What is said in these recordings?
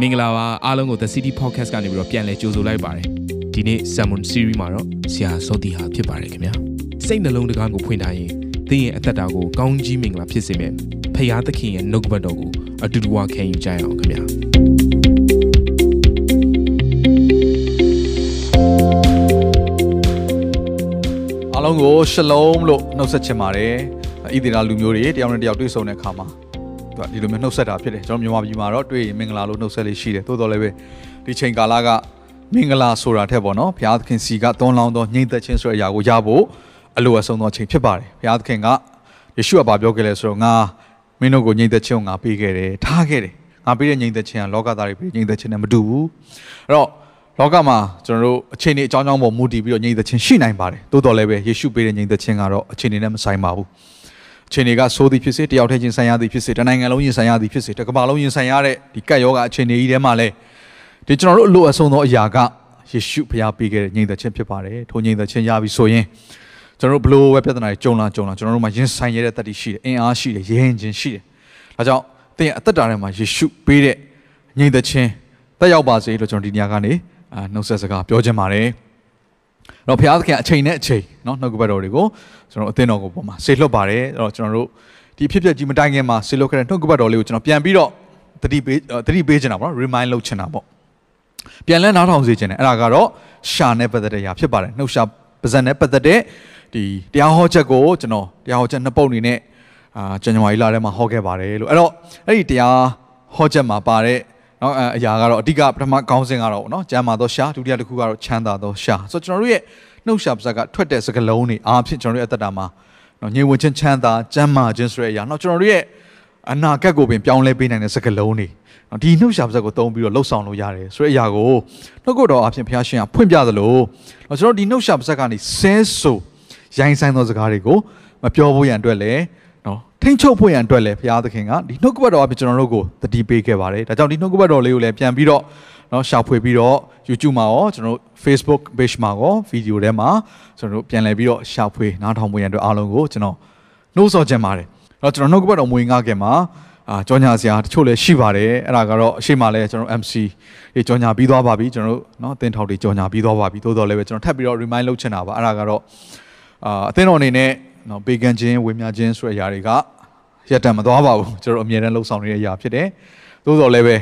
မင်္ဂလာပါအားလုံးကို The City Podcast ကနေပြီးတော့ပြန်လည်ကြိုဆိုလိုက်ပါတယ်ဒီနေ့ Salmon Series မှာတော့ဆရာစောတီဟာဖြစ်ပါတယ်ခင်ဗျာစိတ်နှလုံးတကားကိုဖွင့်ထားရင်သင်ရဲ့အသက်တာကိုကောင်းကြီးမင်္ဂလာဖြစ်စေမယ့်ဖရာသခင်ရဲ့နှုတ်ကပတ်တော်ကိုအတူတူဝခံယူကြရအောင်ခင်ဗျာအားလုံးကိုရှလုံးလို့နှုတ်ဆက်ချင်ပါတယ်ဣသရေလလူမျိုးတွေတယောက်နဲ့တယောက်တွေ့ဆုံတဲ့အခါမှာ သူကဒီလိုမျိုးနှုတ်ဆက်တာဖြစ်တယ်ကျွန်တော်မြန်မာပြည်မှာတော့တွေ့ရင်မင်္ဂလာလို့နှုတ်ဆက်လေးရှိတယ်သို့တော်လည်းပဲဒီချိန်ကာလကမင်္ဂလာဆိုတာထက်ပေါ့နော်ဘုရားသခင်စီကသွန်လောင်းသောညှိသက်ခြင်းဆိုတဲ့အရာကိုရဖို့အလိုအဆုံးသောချိန်ဖြစ်ပါတယ်ဘုရားသခင်ကယေရှုကဘာပြောခဲ့လဲဆိုတော့ငါမင်းတို့ကိုညှိသက်ခြင်းကိုငါပေးခဲ့တယ်ထားခဲ့တယ်ငါပေးတဲ့ညှိသက်ခြင်းကလောကသားတွေပေးညှိသက်ခြင်းနဲ့မတူဘူးအဲ့တော့လောကမှာကျွန်တော်တို့အခြေအနေအကြောင်းအကြောင်းပေါ်မူတည်ပြီးတော့ညှိသက်ခြင်းရှိနိုင်ပါတယ်တိုးတော်လည်းပဲယေရှုပေးတဲ့ညှိသက်ခြင်းကတော့အခြေအနေနဲ့မဆိုင်ပါဘူး အခြေအနေကဆိုးသည်ဖြစ်စေတယောက်တည်းချင်းဆိုင်ရသည်ဖြစ်စေတနိုင်ငံလုံးရင်ဆိုင်ရသည်ဖြစ်စေတစ်ကမ္ဘာလုံးရင်ဆိုင်ရတဲ့ဒီကပ်ယောဂအခြေအနေကြီးထဲမှာလဲဒီကျွန်တော်တို့အလိုအဆုံးသောအရာကယေရှုဖျားပေးခဲ့တဲ့ညှိသက်ခြင်းဖြစ်ပါတယ်ထိုညှိသက်ခြင်းရပြီဆိုရင်ကျွန်တော်တို့ဘလို့ပဲပြဿနာတွေကြုံလာကြုံလာကျွန်တော်တို့မှာရင်ဆိုင်ရတဲ့တတ်တည်ရှိတယ်အင်အားရှိတယ်ရဲရင်ချင်းရှိတယ်ဒါကြောင့်သင်အသက်တာထဲမှာယေရှုပေးတဲ့ညှိသက်ခြင်းတက်ရောက်ပါစေလို့ကျွန်တော်ဒီနေရာကနေအာနှုတ်ဆက်စကားပြောချင်ပါတယ် တော့ဘုရားသခင်အချိန်နဲ့အချိန်เนาะနှုတ်ကပတ်တော်တွေကိုကျွန်တော်အသင်းတော်ကိုပေါ်မှာဆေလွတ်ပါတယ်အဲ့တော့ကျွန်တော်တို့ဒီဖြစ်ဖြစ်ကြီးမတိုင်ခင်မှာဆေလွတ်ခဲ့တဲ့နှုတ်ကပတ်တော်လေးကိုကျွန်တော်ပြန်ပြီးတော့တတိပေးတတိပေးချင်တာပေါ့နော် remind လုပ်ချင်တာပေါ့ပြန်လဲနားထောင်စေချင်တယ်အဲ့ဒါကတော့ရှာနဲ့ပတ်သက်တဲ့အရာဖြစ်ပါတယ်နှုတ်ရှာပါဇက်နဲ့ပတ်သက်တဲ့ဒီတရားဟောချက်ကိုကျွန်တော်တရားဟောချက်နှစ်ပုဒ်အနေနဲ့အာဇန်နဝါရီလထဲမှာဟောခဲ့ပါတယ်လို့အဲ့တော့အဲ့ဒီတရားဟောချက်မှာပါတဲ့ နော်အရာကတော့အဓိကပထမကောင်းစဉ်ကတော့နော်ကျမ်းမာသောရှာဒုတိယတစ်ခုကတော့ချမ်းသာသောရှာဆိုတော့ကျွန်တော်တို့ရဲ့နှုတ်ရှာပါဇက်ကထွက်တဲ့စကားလုံးတွေအားဖြင့်ကျွန်တော်တို့ရဲ့အသက်တာမှာနော်ညင်ဝင်ချင်းချမ်းသာကျမ်းမာခြင်းဆိုတဲ့အရာနော်ကျွန်တော်တို့ရဲ့အနာဂတ်ကိုပင်ပြောင်းလဲပေးနိုင်တဲ့စကားလုံးတွေနော်ဒီနှုတ်ရှာပါဇက်ကိုသုံးပြီးတော့လှုပ်ဆောင်လို့ရတယ်ဆိုတဲ့အရာကိုနှုတ်ကိုယ်တော်အဖြစ်ဘုရားရှင်ကဖွင့်ပြသလိုနော်ကျွန်တော်ဒီနှုတ်ရှာပါဇက်ကနေဆဲဆိုရိုင်းဆိုင်သောစကားတွေကိုမပြောဖို့ရန်အတွက်လည်းနော် ထိမ့်ချုပ်ဖို့ရန်အတွက်လည်းဘုရားသခင်ကဒီနှုတ်ကပတ်တော်အဖြစ်ကျွန်တော်တို့ကိုတတိပေးခဲ့ပါတယ်ဒါကြောင့်ဒီနှုတ်ကပတ်တော်လေးကိုလည်းပြန်ပြီးတော့နော်ရှာဖွေပြီးတော့ YouTube မှာရောကျွန်တော်တို့ Facebook page မှာရောဗီဒီယိုထဲမှာကျွန်တော်တို့ပြန်လည်ပြီးတော့ရှာဖွေနားထောင်မှုရန်အတွက်အားလုံးကိုကျွန်တော်နှိုးဆော်ချင်ပါတယ်။အဲ့တော့ကျွန်တော်နှုတ်ကပတ်တော်မွေငါခင်မှာအာကြောညာစရာတချို့လည်းရှိပါတယ်။အဲ့ဒါကတော့အရှိမလဲကျွန်တော် MC တွေကြောညာပြီးသွားပါပြီကျွန်တော်တို့နော်အသင်းထောက်တွေကြောညာပြီးသွားပါပြီ။သို့တော်လည်းပဲကျွန်တော်ထပ်ပြီးတော့ remind လုပ်ချင်တာပါ။အဲ့ဒါကတော့အာအသင်းတော်အနေနဲ့နော်ပေကန်ချင်းဝေမျှချင်းဆိုတဲ့အရာတွေက ရက်တံမသွားပါဘူး။ကျွန်တော်အမြဲတမ်းလှုပ်ဆောင်နေတဲ့အရာဖြစ်တယ်။သို့တော်လည်းပဲ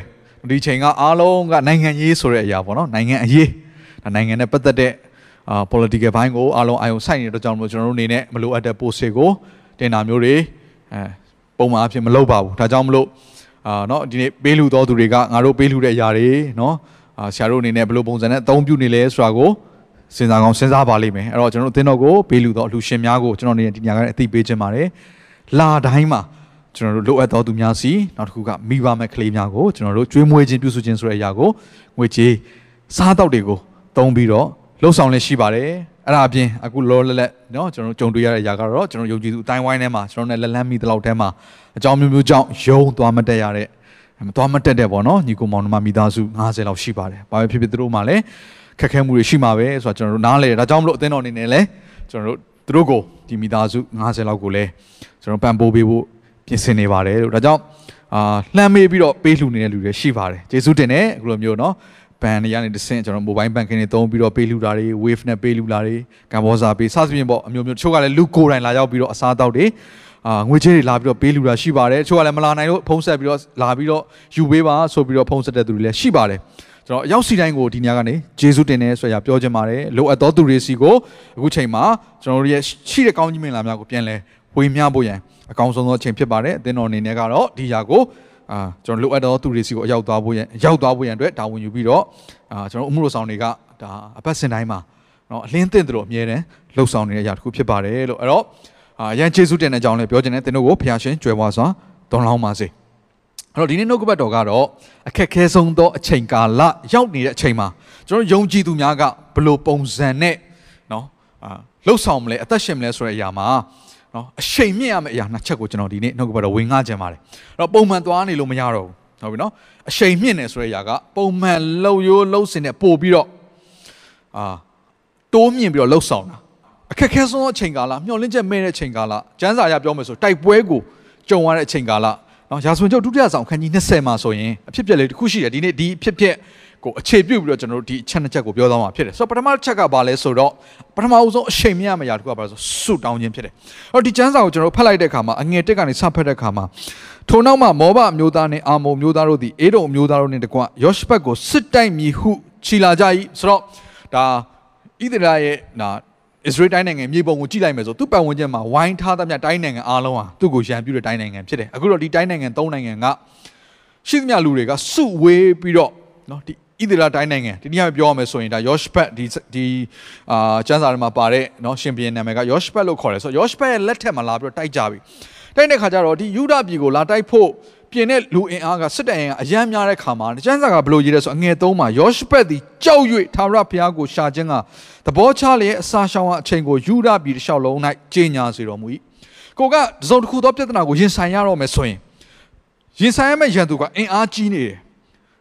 ဒီချိန်ကအားလုံးကနိုင်ငံရေးဆိုတဲ့အရာပေါ့နော်နိုင်ငံအရေးဒါနိုင်ငံနဲ့ပတ်သက်တဲ့အာ political ဘိုင်းကိုအားလုံးအာရုံစိုက်နေတဲ့အတွက်ကြောင့်မလို့ကျွန်တော်တို့အနေနဲ့မလိုအပ်တဲ့ post တွေကိုတင်တာမျိုးတွေအဲပုံမှန်အဖြစ်မလုပ်ပါဘူးဒါကြောင့်မလို့အာเนาะဒီနေ့ပေးလူတော်သူတွေကငါတို့ပေးလူတဲ့အရာတွေเนาะအာဆရာတို့အနေနဲ့ဘယ်လိုပုံစံနဲ့အသုံးပြုနေလဲဆိုတာကိုစဉ်းစားကောင်းစဉ်းစားပါလိမ့်မယ်အဲ့တော့ကျွန်တော်တို့အသင်းတော်ကိုပေးလူတော်အလှရှင်များကိုကျွန်တော်အနေနဲ့ဒီညကအသိပေးခြင်းပါတယ် လာတိုင်းမှာကျွန်တော်တို့လိုအပ်တော်သူများစီနောက်တစ်ခုကမိဘမဲ့ကလေးများကိုကျွန်တော်တို့ကျွေးမွေးခြင်းပြုစုခြင်းဆိုတဲ့အရာကိုငွေကြေးစားတောက်တွေကိုသုံးပြီးတော့လှုပ်ဆောင်လည်းရှိပါတယ်အဲ့ဒါအပြင်အခုလောလက်လက်เนาะကျွန်တော်တို့ကြုံတွေ့ရတဲ့အရာကတော့ကျွန်တော်ယုံကြည်သူအတိုင်းဝိုင်းထဲမှာကျွန်တော်နဲ့လက်လန်းမိတဲ့လောက်ထဲမှာအကြောင်းမျိုးမျိုးကြောင့်ယုံသွားမတက်ရတဲ့မသွားမတက်တဲ့ပေါ့နော်ညီကိုမောင်နှမမိသားစု90လောက်ရှိပါတယ်။ဘာပဲဖြစ်ဖြစ်သူတို့မှလည်းခက်ခဲမှုတွေရှိမှာပဲဆိုတော့ကျွန်တော်တို့နားလေဒါကြောင့်မလို့အသင်းတော်အနေနဲ့လည်းကျွန်တော်တို့ သူတို့ကိုဒီမိသားစု90လောက်ကိုလည်းကျွန်တော်ပံ့ပိုးပေးဖို့ပြင်ဆင်နေပါတယ်လို့ဒါကြောင့်အာလှမ်းမေးပြီးတော့ပေးလှူနေတဲ့လူတွေရှိပါတယ်ကျေးဇူးတင်တယ်အခုလိုမျိုးเนาะဘန်တွေကနေတစ်ဆင့်ကျွန်တော် mobile banking တွေသုံးပြီးတော့ပေးလှူတာတွေ wave နဲ့ပေးလှူတာတွေကံဘောစာပေးစသဖြင့်ပေါ့အမျိုးမျိုးတချို့ကလည်းလူကိုယ်တိုင်လာရောက်ပြီးတော့အစားအသောက်တွေအာငွေကြေးတွေလာပြီးတော့ပေးလှူတာရှိပါတယ်တချို့ကလည်းမလာနိုင်လို့ဖုံးဆက်ပြီးတော့လာပြီးတော့ယူပေးပါဆိုပြီးတော့ဖုံးဆက်တဲ့သူတွေလည်းရှိပါတယ် ကျွန်တော်အရောက်စီတိုင်းကိုဒီညကနေဂျေဇုတင်တယ်ဆိုရပြောချင်ပါတယ်လိုအပ်သောသူတွေစီကိုအခုချိန်မှာကျွန်တော်တို့ရဲ့ရှိတဲ့ကောင်းကြီးမင်္ဂလာများကိုပြန်လဲဝေမျှဖို့ရန်အကောင်းဆုံးသောအချိန်ဖြစ်ပါတယ်အသင်းတော်အနေနဲ့ကတော့ဒီຢာကိုအာကျွန်တော်လိုအပ်သောသူတွေစီကိုအရောက်သွားဖို့ရန်ရောက်သွားဖို့ရန်အတွက်တာဝန်ယူပြီးတော့အာကျွန်တော်အမှုတော်ဆောင်တွေကဒါအပတ်စဉ်တိုင်းမှာနော်အလင်းသင့်တယ်လို့အမြဲတမ်းလှုပ်ဆောင်နေတဲ့အရာတစ်ခုဖြစ်ပါတယ်လို့အဲ့တော့အာရန်ကျေးဇူးတင်တဲ့အကြောင်းလည်းပြောချင်တယ်သင်တို့ကိုဖခင်ရှင်ကြွယ်ဝစွာတောင်းလောင်းပါစေ အဲ့တော့ဒီနေ့နှုတ်ကပတ်တော်ကတော့အခက်ခဲဆုံးသောအချိန်ကာလရောက်နေတဲ့အချိန်မှာကျွန်တော်ယုံကြည်သူများကဘလို့ပုံစံနဲ့နော်အာလှုပ်ဆောင်မလဲအသက်ရှင်မလဲဆိုတဲ့အရာမှာနော်အချိန်မြင့်ရမယ့်အရာနှစ်ချက်ကိုကျွန်တော်ဒီနေ့နှုတ်ကပတ်တော်ဝင်ငှခြင်းပါတယ်အဲ့တော့ပုံမှန်သွားနေလို့မရတော့ဘူးဟုတ်ပြီနော်အချိန်မြင့်နေဆိုတဲ့အရာကပုံမှန်လှုပ်ရိုးလှုပ်စင်နဲ့ပို့ပြီးတော့အာတိုးမြင့်ပြီးတော့လှုပ်ဆောင်တာအခက်ခဲဆုံးအချိန်ကာလမျောလင့်ချက်မဲ့တဲ့အချိန်ကာလကျန်းစာရပြောမယ်ဆိုတိုက်ပွဲကိုကြုံရတဲ့အချိန်ကာလ နော်ရာဇဝင်ကျုပ်ဒုတိယဆောင်ခန်းကြီး20မှာဆိုရင်အဖြစ်ပြက်လေးတစ်ခုရှိတယ်ဒီနေ့ဒီအဖြစ်ပြက်ကိုအခြေပြုပြီးတော့ကျွန်တော်တို့ဒီအချက်နှစ်ချက်ကိုပြောသွားမှာဖြစ်တယ်ဆိုတော့ပထမချက်ကဘာလဲဆိုတော့ပထမအဆုံးအချိန်မရမရတခုကဘာလဲဆိုဆုတောင်းခြင်းဖြစ်တယ်အဲ့တော့ဒီကျမ်းစာကိုကျွန်တော်ဖတ်လိုက်တဲ့အခါမှာအငယ်တက်ကနေစဖတ်တဲ့အခါမှာထိုနောက်မှမောဘအမျိုးသားနှင့်အာမုံမျိုးသားတို့သည်အေဒုံအမျိုးသားတို့နှင့်တကွယောရှဘတ်ကိုစစ်တိုက်မည်ဟုခြိလာကြ၏ဆိုတော့ဒါဣသရေလရဲ့နာ အစ္စရေးတိုင်းနိုင်ငံမြေပုံကိုကြည့်လိုက်မယ်ဆိုသူ့ပတ်ဝန်းကျင်မှာဝိုင်းထားသမျှတိုင်းနိုင်ငံအားလုံးဟာသူ့ကိုရန်ပြုတဲ့တိုင်းနိုင်ငံဖြစ်တယ်အခုတော့ဒီတိုင်းနိုင်ငံ၃နိုင်ငံကရှိသမျှလူတွေကစုဝေးပြီးတော့နော်ဒီဣသရေလတိုင်းနိုင်ငံဒီနေ့ပြောရမယ်ဆိုရင်ဒါယောရှဘတ်ဒီဒီအာကျမ်းစာထဲမှာပါတဲ့နော်ရှင်ဘုရင်နာမည်ကယောရှဘတ်လို့ခေါ်တယ်ဆိုတော့ယောရှဘတ်ရဲ့လက်ထက်မှာလာပြီးတော့တိုက်ကြပြီတိုက်တဲ့ခါကျတော့ဒီယူဒပြည်ကိုလာတိုက်ဖို့ ပြင်တဲ့လူအင်အားကစစ်တပ်အင်အားအယမ်းများတဲ့ခါမှာကျမ်းစာကဘယ်လိုရေးလဲဆိုအငယ်၃မှာယောရှဘတ်သည်ကြောက်၍သာရဘုရားကိုရှာခြင်းကသဘောချလျက်အစာရှောင်အချိန်ကိုယူဒပြည်တစ်လျှောက်လုံး၌ကြီးညာစေတော်မူ၏ကိုကတစုံတစ်ခုသောပြဿနာကိုရင်ဆိုင်ရတော့မယ်ဆိုရင်ရင်ဆိုင်ရမယ့်ရန်သူကအင်အားကြီးနေတယ်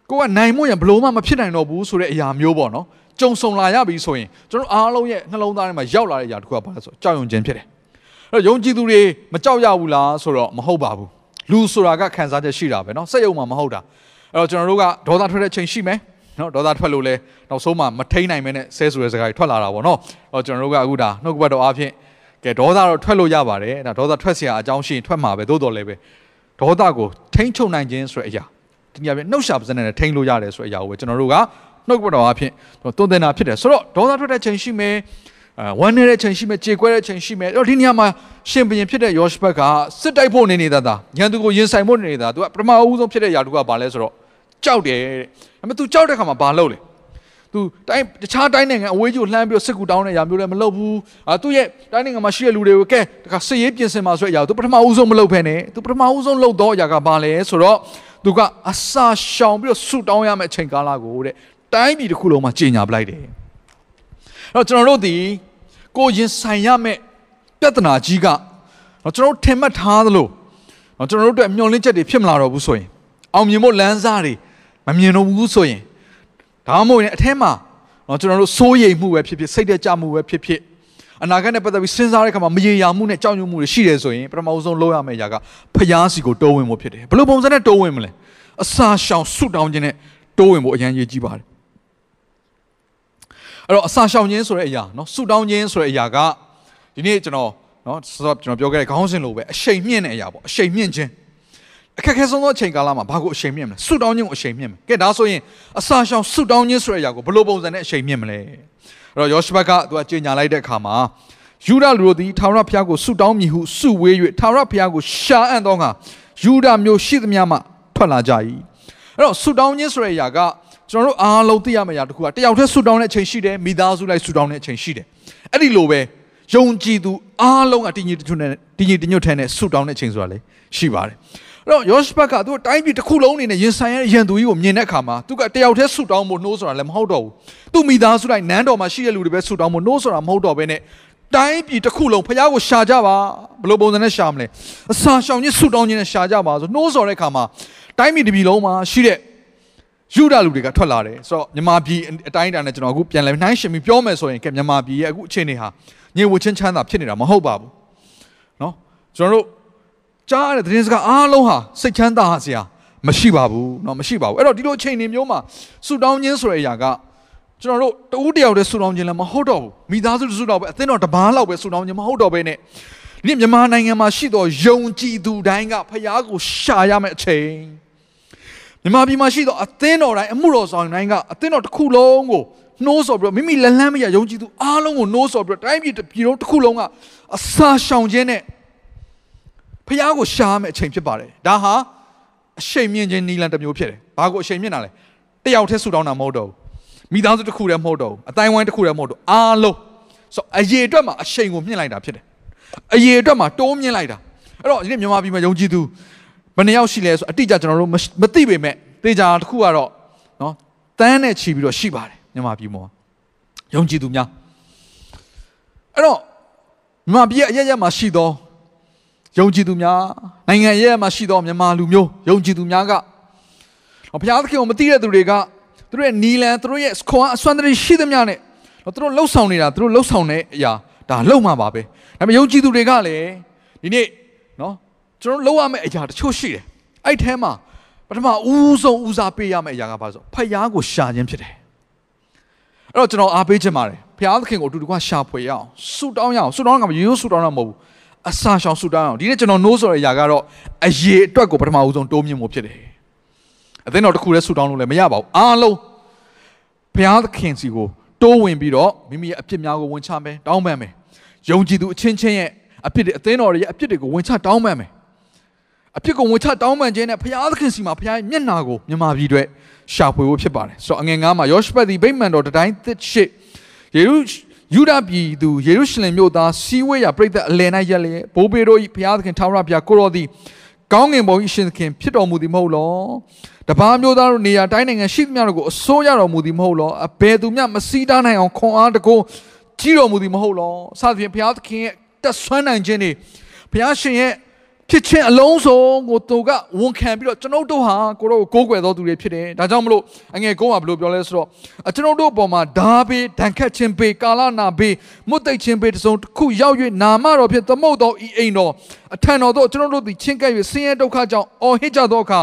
ကိုကနိုင်မို့ရဘလို့မှမဖြစ်နိုင်တော့ဘူးဆိုတဲ့အရာမျိုးပေါ့နော်ကြုံဆုံလာရပြီဆိုရင်ကျွန်တော်အားလုံးရဲ့နှလုံးသားထဲမှာရောက်လာတဲ့အရာတစ်ခုကဘာလဲဆိုကြောက်ရွံ့ခြင်းဖြစ်တယ်အဲ့တော့ယုံကြည်သူတွေမကြောက်ရဘူးလားဆိုတော့မဟုတ်ပါဘူး လူဆိုတာကခံစားချက်ရှိတာပဲเนาะစိတ်ယုံမှမဟုတ်တာအဲ့တော့ကျွန်တော်တို့ကဒေါသထွက်တဲ့ချိန်ရှိမယ်နော်ဒေါသထွက်လို့လဲနောက်ဆုံးမှမထိန်နိုင်မဲနဲ့ဆဲဆိုတဲ့စကားတွေထွက်လာတာပေါ့နော်။အော်ကျွန်တော်တို့ကအခုဒါနှုတ်ကပတ်တော်အားဖြင့်ကဲဒေါသတော့ထွက်လို့ရပါတယ်။ဒါဒေါသထွက်เสียအကြောင်းရှိရင်ထွက်မှာပဲသို့တော်လည်းပဲဒေါသကိုထိန်းချုပ်နိုင်ခြင်းဆိုတဲ့အရာဒီညပြနှုတ်ရှာပါစနဲ့ထိန်းလို့ရတယ်ဆိုတဲ့အရာကိုပဲကျွန်တော်တို့ကနှုတ်ကပတ်တော်အားဖြင့်တွန်းတင်တာဖြစ်တယ်ဆိုတော့ဒေါသထွက်တဲ့ချိန်ရှိမယ်အဲ ဝမ်းနေတဲ့ချိန်ရှိမယ်ကြေကွဲတဲ့ချိန်ရှိမယ်အဲ့တော့ဒီနေရာမှာရှင်ဘရင်ဖြစ်တဲ့ယောရှဘက်ကစစ်တိုက်ဖို့နေနေတာသာညံသူကိုရင်ဆိုင်ဖို့နေနေတာသူကပထမအဦးဆုံးဖြစ်တဲ့ယာတုကဘာလဲဆိုတော့ကြောက်တယ်တဲ့ဒါပေမဲ့ तू ကြောက်တဲ့ခါမှာဘာလုပ်လဲ तू တိုင်းတခြားတိုင်းနိုင်ငံအဝေးကြီးကိုလှမ်းပြီးစစ်ကူတောင်းတဲ့ယာမျိုးလည်းမလုပ်ဘူးအာသူ့ရဲ့တိုင်းနိုင်ငံမှာရှိတဲ့လူတွေကိုကဲတခါစစ်ရေးပြင်ဆင်မှာဆိုတဲ့အရာ तू ပထမအဦးဆုံးမလုပ်ဖ ೇನೆ तू ပထမအဦးဆုံးလုပ်တော့အရာကဘာလဲဆိုတော့ तू ကအစာရှောင်ပြီးတော့ဆူတောင်းရမယ့်အချိန်ကာလကိုတဲ့တိုင်းပြည်တစ်ခုလုံးမှာကြီးညာပလိုက်တယ် တော့ကျွန်တော်တို့ဒီကိုရင်ဆိုင်ရမယ့်ပြဿနာကြီးကကျွန်တော်တို့ထင်မှတ်ထားသလိုကျွန်တော်တို့အတွက်မျှော်လင့်ချက်တွေဖြစ်မလာတော့ဘူးဆိုရင်အောင်မြင်ဖို့လမ်းစားတွေမမြင်တော့ဘူးဆိုရင်ဒါမှမဟုတ်ရင်အထက်မှာတော့ကျွန်တော်တို့စိုးရိမ်မှုပဲဖြစ်ဖြစ်စိတ်တကြမှုပဲဖြစ်ဖြစ်အနာဂတ်နဲ့ပတ်သက်ပြီးစဉ်းစားတဲ့အခါမှာမရေရာမှုနဲ့ကြောက်ရွံ့မှုတွေရှိတယ်ဆိုရင်ပထမဆုံးလုပ်ရမယ့်အရာကဖျားစီကိုတိုးဝင်ဖို့ဖြစ်တယ်ဘယ်လိုပုံစံနဲ့တိုးဝင်မလဲအစာရှောင်ဆုတောင်းခြင်းနဲ့တိုးဝင်ဖို့အရန်ရည်ကြီးပါတယ် အဲ့တော့အစာရှောင်ခြင်းဆိုတဲ့အရာနော်ဆူတောင်းခြင်းဆိုတဲ့အရာကဒီနေ့ကျွန်တော်နော်ဆိုတော့ကျွန်တော်ပြောခဲ့တဲ့ခေါင်းစဉ်လိုပဲအရှိန်မြင့်တဲ့အရာပေါ့အရှိန်မြင့်ခြင်းအခက်ခဲဆုံးသောအချိန်ကာလမှာဘာကိုအရှိန်မြင့်မလဲဆူတောင်းခြင်းကိုအရှိန်မြင့်မယ်ကဲဒါဆိုရင်အစာရှောင်ဆူတောင်းခြင်းဆိုတဲ့အရာကိုဘယ်လိုပုံစံနဲ့အရှိန်မြင့်မလဲအဲ့တော့ယောရှဘကသူကကြေညာလိုက်တဲ့အခါမှာယူဒလူတို့သည်ထာဝရဘုရားကိုဆူတောင်းမိဟုဆုဝေး၍ထာဝရဘုရားကိုရှာအံ့သောငါယူဒမျိုးရှိသမျှမှထွက်လာကြ၏အဲ့တော့ဆူတောင်းခြင်းဆိုတဲ့အရာက ကျွန်တော်တို့အားလုံးသိရမယ့်အရာတစ်ခုကတယောက်တည်းဆုတောင်းတဲ့အချိန်ရှိတယ်မိသားစုလိုက်ဆုတောင်းတဲ့အချိန်ရှိတယ်အဲ့ဒီလိုပဲယုံကြည်သူအားလုံးကတည်ငြိမ်တညွတ်နဲ့တည်ငြိမ်တညွတ်ထဲနဲ့ဆုတောင်းတဲ့အချိန်ဆိုတာလေရှိပါတယ်အဲ့တော့ယောရှဘတ်ကသူတိုင်းပြည်တစ်ခုလုံးအနေနဲ့ရင်ဆိုင်ရတဲ့ရန်သူကြီးကိုမြင်တဲ့အခါမှာသူကတယောက်တည်းဆုတောင်းဖို့နှိုးဆိုတာလည်းမဟုတ်တော့ဘူးသူ့မိသားစုလိုက်နန်းတော်မှာရှိတဲ့လူတွေပဲဆုတောင်းဖို့နှိုးဆိုတာမဟုတ်တော့ဘဲနဲ့တိုင်းပြည်တစ်ခုလုံးဖခင်ကိုရှာကြပါဘယ်လိုပုံစံနဲ့ရှာမလဲအစာရှောင်ခြင်းဆုတောင်းခြင်းနဲ့ရှာကြပါဆိုနှိုးဆော်တဲ့အခါမှာတိုင်းပြည်တစ်ပြည်လုံးမှာရှိတဲ့ ယူဒလူတွေကထွက်လာတယ်ဆိုတော့မြန်မာပြည်အတိုင်းအတာနဲ့ကျွန်တော်အခုပြန်လဲနှိုင်းရှင်ပြီးပြောမယ်ဆိုရင်ကဲမြန်မာပြည်ရဲ့အခုအခြေအနေဟာညင်ဝချင်းချမ်းသာဖြစ်နေတာမဟုတ်ပါဘူးเนาะကျွန်တော်တို့ကြားရတဲ့သတင်းစကားအားလုံးဟာစိတ်ချမ်းသာစရာမရှိပါဘူးเนาะမရှိပါဘူးအဲ့တော့ဒီလိုအချိန်တွေမျိုးမှာဆူတောင်းခြင်းဆိုတဲ့အရာကကျွန်တော်တို့တဦးတယောက်တည်းဆူတောင်းခြင်းလည်းမဟုတ်တော့ဘူးမိသားစုတစုတော့ပဲအသင်းတော်တပားလောက်ပဲဆူတောင်းခြင်းမဟုတ်တော့ဘဲနဲ့ဒီမြန်မာနိုင်ငံမှာရှိသောယုံကြည်သူတိုင်းကဖခင်ကိုရှာရမယ့်အချိန် မြန်မာပြည်မှာရှိသောအသင်းတော်တိုင်းအမှုတော်ဆောင်တိုင်းကအသင်းတော်တစ်ခုလုံးကိုနှိုးဆော်ပြီးတော့မိမိလက်လန်းမရယုံကြည်သူအားလုံးကိုနှိုးဆော်ပြီးတော့တိုင်းပြည်ပြည်လုံးတစ်ခုလုံးကအစာရှောင်ခြင်းနဲ့ဖះကိုရှားမယ်အချိန်ဖြစ်ပါတယ်ဒါဟာအရှိန်မြင့်ခြင်းနီလန်တစ်မျိုးဖြစ်တယ်ဘာကိုအရှိန်မြင့်တာလဲတယောက်တည်းဆူတောင်းတာမဟုတ်တော့ဘူးမိသားစုတစ်ခုတည်းမဟုတ်တော့ဘူးအတိုင်းဝိုင်းတစ်ခုတည်းမဟုတ်တော့အားလုံးဆိုအရေးအတွက်မှာအရှိန်ကိုမြင့်လိုက်တာဖြစ်တယ်အရေးအတွက်မှာတိုးမြင့်လိုက်တာအဲ့တော့ဒီနေ့မြန်မာပြည်မှာယုံကြည်သူ ဘယ်နှယောက်ရှိလဲဆိုအတိအကျကျွန်တော်တို့မသိပေမဲ့တေချာတစ်ခုကတော့နော်တန်းနဲ့ချီပြီးတော့ရှိပါတယ်မြန်မာပြည်မှာယုံကြည်သူများအဲ့တော့မြန်မာပြည်ရဲ့အရရက်မှာရှိသောယုံကြည်သူများနိုင်ငံရဲ့မှာရှိသောမြန်မာလူမျိုးယုံကြည်သူများကဘုရားသခင်ကိုမသိတဲ့သူတွေကသူတို့ရဲ့နီလန်သူတို့ရဲ့ခွန်အစွမ်းတရရှိသမျှနဲ့သူတို့လှုပ်ဆောင်နေတာသူတို့လှုပ်ဆောင်တဲ့အရာဒါလှုပ်မှာပါပဲဒါပေမဲ့ယုံကြည်သူတွေကလည်းဒီနေ့နော် ကျွန်တော်လှုပ်ရမယ့်အရာတချို့ရှိတယ်အဲ့ထဲမှာပထမဦးဆုံးဦးစားပေးရမယ့်အရာကဘာလဲဆိုဖယားကိုရှာခြင်းဖြစ်တယ်အဲ့တော့ကျွန်တော်အားပေးခြင်းပါတယ်ဖယားသခင်ကိုအတူတကွရှာဖွေရအောင်ဆူတောင်းရအောင်ဆူတောင်းကမရိုးရိုးဆူတောင်းတာမဟုတ်ဘူးအစာရှောင်ဆူတောင်းအောင်ဒီနေ့ကျွန်တော်နိုးဆိုတဲ့အရာကတော့အရေးအတွက်ကိုပထမဦးဆုံးတိုးမြင့်မှုဖြစ်တယ်အသင်းတော်တစ်ခုတည်းဆူတောင်းလို့လည်းမရပါဘူးအားလုံးဘုရားသခင်စီကိုတိုးဝင်ပြီးတော့မိမိရဲ့အပြစ်များကိုဝန်ချမယ်တောင်းပန်မယ်ယုံကြည်သူအချင်းချင်းရဲ့အပြစ်တွေအသင်းတော်ရဲ့အပြစ်တွေကိုဝန်ချတောင်းပန်မယ် အပြစ်ကိုဝန်ချတောင်းပန်ခြင်းနဲ့ဘုရားသခင်စီမှာဘုရားရဲ့မျက်နာကိုမြန်မာပြည်အတွက်ရှာဖွေဖို့ဖြစ်ပါတယ်ဆိုတော့အငယ်ငါးမှာယောရှပက်ဒီဗိမ္မာန်တော်တတိုင်းသစ်ရှိယေရုယူဒပြည်သူယေရုရှလင်မြို့သားစီဝေးရပြည်သက်အလယ်၌ရက်လျက်ဘိုးဘေတို့၏ဘုရားသခင်ထာဝရဘုရားကိုရောသည်ကောင်းငင်ဘုံ၏ရှင်သခင်ဖြစ်တော်မူသည်မဟုတ်လောတပားမျိုးသားတို့နေရာတိုင်းနိုင်ငံရှိသမျှတို့ကိုအစိုးရတော်မူသည်မဟုတ်လောအဘယ်သူမျှမစည်းတားနိုင်အောင်ခွန်အားတကုကြီးတော်မူသည်မဟုတ်လောစသဖြင့်ဘုရားသခင်ရဲ့တက်ဆွမ်းနိုင်ခြင်းတွေဘုရားရှင်ရဲ့ ဖြစ်ခြင်းအလုံးစုံကိုသူကဝန်ခံပြီးတော့ကျွန်ုပ်တို့ဟာကိုတော့ကိုးကွယ်တော်သူတွေဖြစ်တယ်ဒါကြောင့်မလို့အငယ်ကုန်းကဘယ်လိုပြောလဲဆိုတော့ကျွန်ုပ်တို့အပေါ်မှာဓာဘေးဒဏ်ခတ်ခြင်းဘေးကာလနာဘေးမွတ်သိပ်ခြင်းဘေးတစုံတစ်ခုရောက်၍နာမတော်ဖြင့်သမုတ်တော်ဤအိမ်တော်အထံတော်တို့ကျွန်ုပ်တို့သည်ချင်းကပ်၍ဆင်းရဲဒုက္ခကြောင့်အော်ဟစ်ကြသောအခါ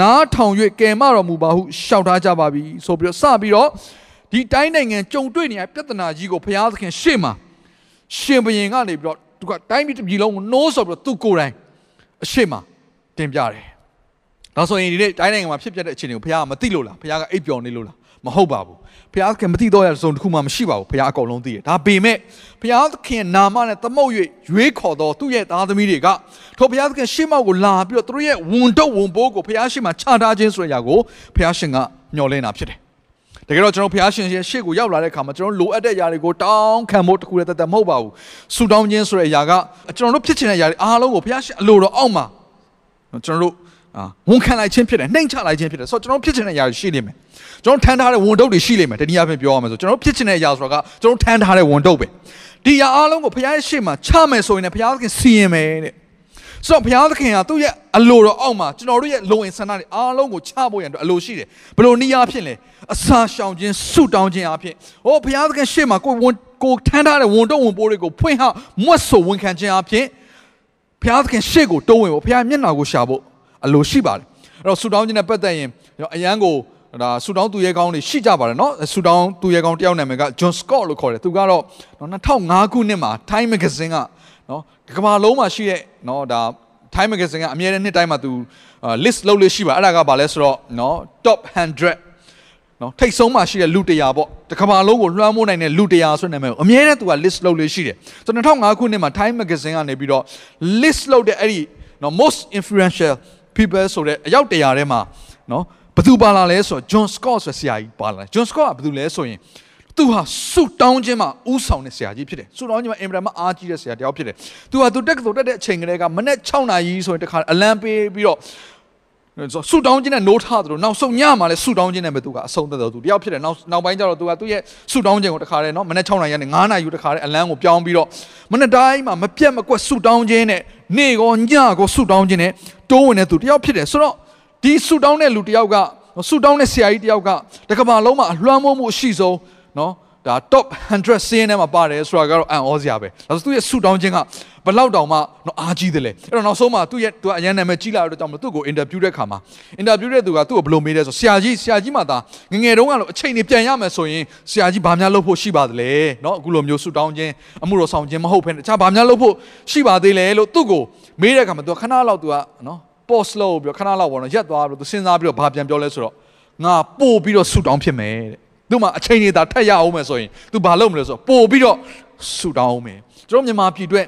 နားထောင်၍ကယ်မတော်မူပါဟုရှောက်ထားကြပါပြီဆိုပြီးတော့စပြီးတော့ဒီတိုင်းနိုင်ငံကြုံတွေ့နေရပြဿနာကြီးကိုဘုရားသခင်ရှေ့မှာရှင်ဘုရင်ကနေပြီးတော့သူကတိုင်းပြည်တစ်ပြည်လုံးကိုနှိုးဆော်ပြီးတော့သူကိုယ်တိုင် အရှိမတင်ပြတယ်။ဒါဆိုရင်ဒီနေ့တိုင်းနိုင်ငံမှာဖြစ်ပျက်တဲ့အခြေအနေကိုဘုရားကမသိလို့လားဘုရားကအိပ်ပျော်နေလို့လားမဟုတ်ပါဘူး။ဘုရားခင်မသိတော့ရတဲ့စုံတစ်ခုမှမရှိပါဘူးဘုရားအကုန်လုံးသိတယ်။ဒါပေမဲ့ဘုရားခင်နာမနဲ့သမုတ်၍ရွေးခေါ်တော်သူ့ရဲ့သားသမီးတွေကထိုဘုရားခင်ရှေ့မောက်ကိုလာပြီးတော့သူတို့ရဲ့ဝန်တော့ဝန်ပိုးကိုဘုရားရှိခိုးချထားခြင်းဆိုတဲ့အရာကိုဘုရားရှင်ကမျှော်လင့်တာဖြစ်တယ် တကယ်တော့ကျွန်တော်ဘုရားရှင်ရဲ့ရှေ့ကိုရောက်လာတဲ့အခါမှာကျွန်တော်လိုအပ်တဲ့အရာတွေကိုတောင်းခံဖို့တခုတည်းတသက်မဟုတ်ပါဘူးဆူတောင်းခြင်းဆိုတဲ့အရာကကျွန်တော်တို့ဖြစ်ချင်တဲ့အရာတွေအားလုံးကိုဘုရားရှင်အလိုတော်အောက်မှာကျွန်တော်တို့အာဝန်ခံလိုက်ခြင်းဖြစ်တယ်နှိမ့်ချလိုက်ခြင်းဖြစ်တယ်ဆိုတော့ကျွန်တော်ဖြစ်ချင်တဲ့အရာတွေရှိနေမယ်ကျွန်တော်ထမ်းထားတဲ့ဝန်တုပ်တွေရှိနေမယ်တနည်းအားဖြင့်ပြောရမယ်ဆိုကျွန်တော်ဖြစ်ချင်တဲ့အရာဆိုတာကကျွန်တော်ထမ်းထားတဲ့ဝန်တုပ်ပဲဒီအရာအားလုံးကိုဘုရားရဲ့ရှေ့မှာချမယ်ဆိုရင်လည်းဘုရားသခင်စီရင်မယ်တဲ့ ဆိုတော့ဘုရားသခင်ကသူ့ရဲ့အလိုတော်အောက်မှာကျွန်တော်တို့ရဲ့လုံဝင်ဆန္ဒတွေအားလုံးကိုချဖို့ရန်အတွက်အလိုရှိတယ်ဘယ်လိုနည်းအားဖြင့်လဲအစာရှောင်ခြင်းဆုတောင်းခြင်းအားဖြင့်ဟောဘုရားသခင်ရှေ့မှာကိုဝန်ကိုထမ်းထားတဲ့ဝန်တော့ဝန်ပိုးတွေကိုဖွင့်ဟမွတ်ဆိုဝန်ခံခြင်းအားဖြင့်ဘုရားသခင်ရှေ့ကိုတိုးဝင်ဖို့ဘုရားမျက်နှာကိုရှာဖို့အလိုရှိပါတယ်အဲ့တော့ဆုတောင်းခြင်းနဲ့ပတ်သက်ရင်အရန်ကိုဒါဆူတောင်းသူရဲကောင်းတွေရှိကြပါတယ်เนาะဆူတောင်းသူရဲကောင်းတယောက်နာမည်က John Scott လို့ခေါ်တယ်သူကတော့2005ခုနှစ်မှာ Time Magazine က နော်ဒီကမ္ဘာလုံးမှာရှိတဲ့နော်ဒါ Time Magazine ကအမြဲတမ်းနှစ်တိုင်းမှာသူ list လုပ်လို့ရှိပါအဲ့ဒါကဘာလဲဆိုတော့နော် top 100နော်ထိတ်ဆုံးမှရှိတဲ့လူ100ပေါ့တကမ္ဘာလုံးကိုလွှမ်းမိုးနိုင်တဲ့လူ100ဆိုတဲ့နာမည်ကိုအမြဲတမ်းသူက list လုပ်လို့ရှိတယ်ဆို2005ခုနှစ်မှာ Time Magazine ကနေပြီးတော့ list လုပ်တဲ့အဲ့ဒီနော် most influential people ဆိုတဲ့အယောက်100ထဲမှာနော်ဘသူပါလာလဲဆိုတော့ John Scott ဆိုတဲ့ဆရာကြီးပါလာတယ် John Scott ကဘသူလဲဆိုရင် သူဟာဆုတောင်းခြင်းမှာဥဆောင်တဲ့ဆရာကြီးဖြစ်တယ်ဆုတောင်းခြင်းမှာအင်ဗရမအားကြီးတဲ့ဆရာတယောက်ဖြစ်တယ်သူဟာသူတက်ကတော်တက်တဲ့အချိန်ကလေးကမနေ့6နာရီဆိုရင်တခါအလံပေးပြီးတော့ဆူတောင်းခြင်းနဲ့နိုးထားသလိုနောက်ဆုံးညမှာလဲဆူတောင်းခြင်းနဲ့ပဲသူကအဆုံးသက်တော်သူတယောက်ဖြစ်တယ်နောက်နောက်ပိုင်းကျတော့သူကသူ့ရဲ့ဆူတောင်းခြင်းကိုတခါတည်းနော်မနေ့6နာရီကနေ9နာရီတခါတည်းအလံကိုပြောင်းပြီးတော့မနေ့တိုင်းမှာမပြတ်မကွက်ဆူတောင်းခြင်းနဲ့နေ့ကောညကောဆူတောင်းခြင်းနဲ့တိုးဝင်တဲ့သူတယောက်ဖြစ်တယ်ဆိုတော့ဒီဆူတောင်းတဲ့လူတယောက်ကဆူတောင်းတဲ့ဆရာကြီးတယောက်ကတကဘာလုံးမှာအလွှမ်းမိုးမှုအရှိဆုံး နော်ဒါ top 100စင်းထဲမှာပါတယ်ဆိုတာကတော့အံ့ဩစရာပဲဒါဆိုသူ့ရဲ့ဆူတောင်းခြင်းကဘလောက်တောင်မှတော့အားကြီးတယ်လေအဲ့တော့နောက်ဆုံးမှသူ့ရဲ့သူကအရန်နာမည်ကြီးလာတော့ကြောင့်မလို့သူ့ကိုအင်တာဗျူးတဲ့ခါမှာအင်တာဗျူးတဲ့သူကသူ့ကိုဘယ်လိုမေးလဲဆိုဆရာကြီးဆရာကြီးမှသာငငယ်တုန်းကတော့အချိန်နေပြန်ရမယ်ဆိုရင်ဆရာကြီးဘာများလုပ်ဖို့ရှိပါသလဲเนาะအခုလိုမျိုးဆူတောင်းခြင်းအမှုတော်ဆောင်ခြင်းမဟုတ်ဘဲတခြားဘာများလုပ်ဖို့ရှိပါသေးလဲလို့သူ့ကိုမေးတဲ့ခါမှာသူကခဏလောက်သူကเนาะ post လုပ်ပြီးခဏလောက်ပေါ့နော်ရက်သွားပြီးတော့သူစဉ်းစားပြီးတော့ဘာပြန်ပြောလဲဆိုတော့ငါပို့ပြီးတော့ဆူတောင်းဖြစ်မယ်တဲ့ သူမှအချိန်ကြီးသာထက်ရအောင်မယ်ဆိုရင် तू ဘာလုပ်မလဲဆိုတော့ပို့ပြီးတော့ဆူတောင်းအောင်မယ်ကျွန်တော်မြန်မာပြည်အတွက်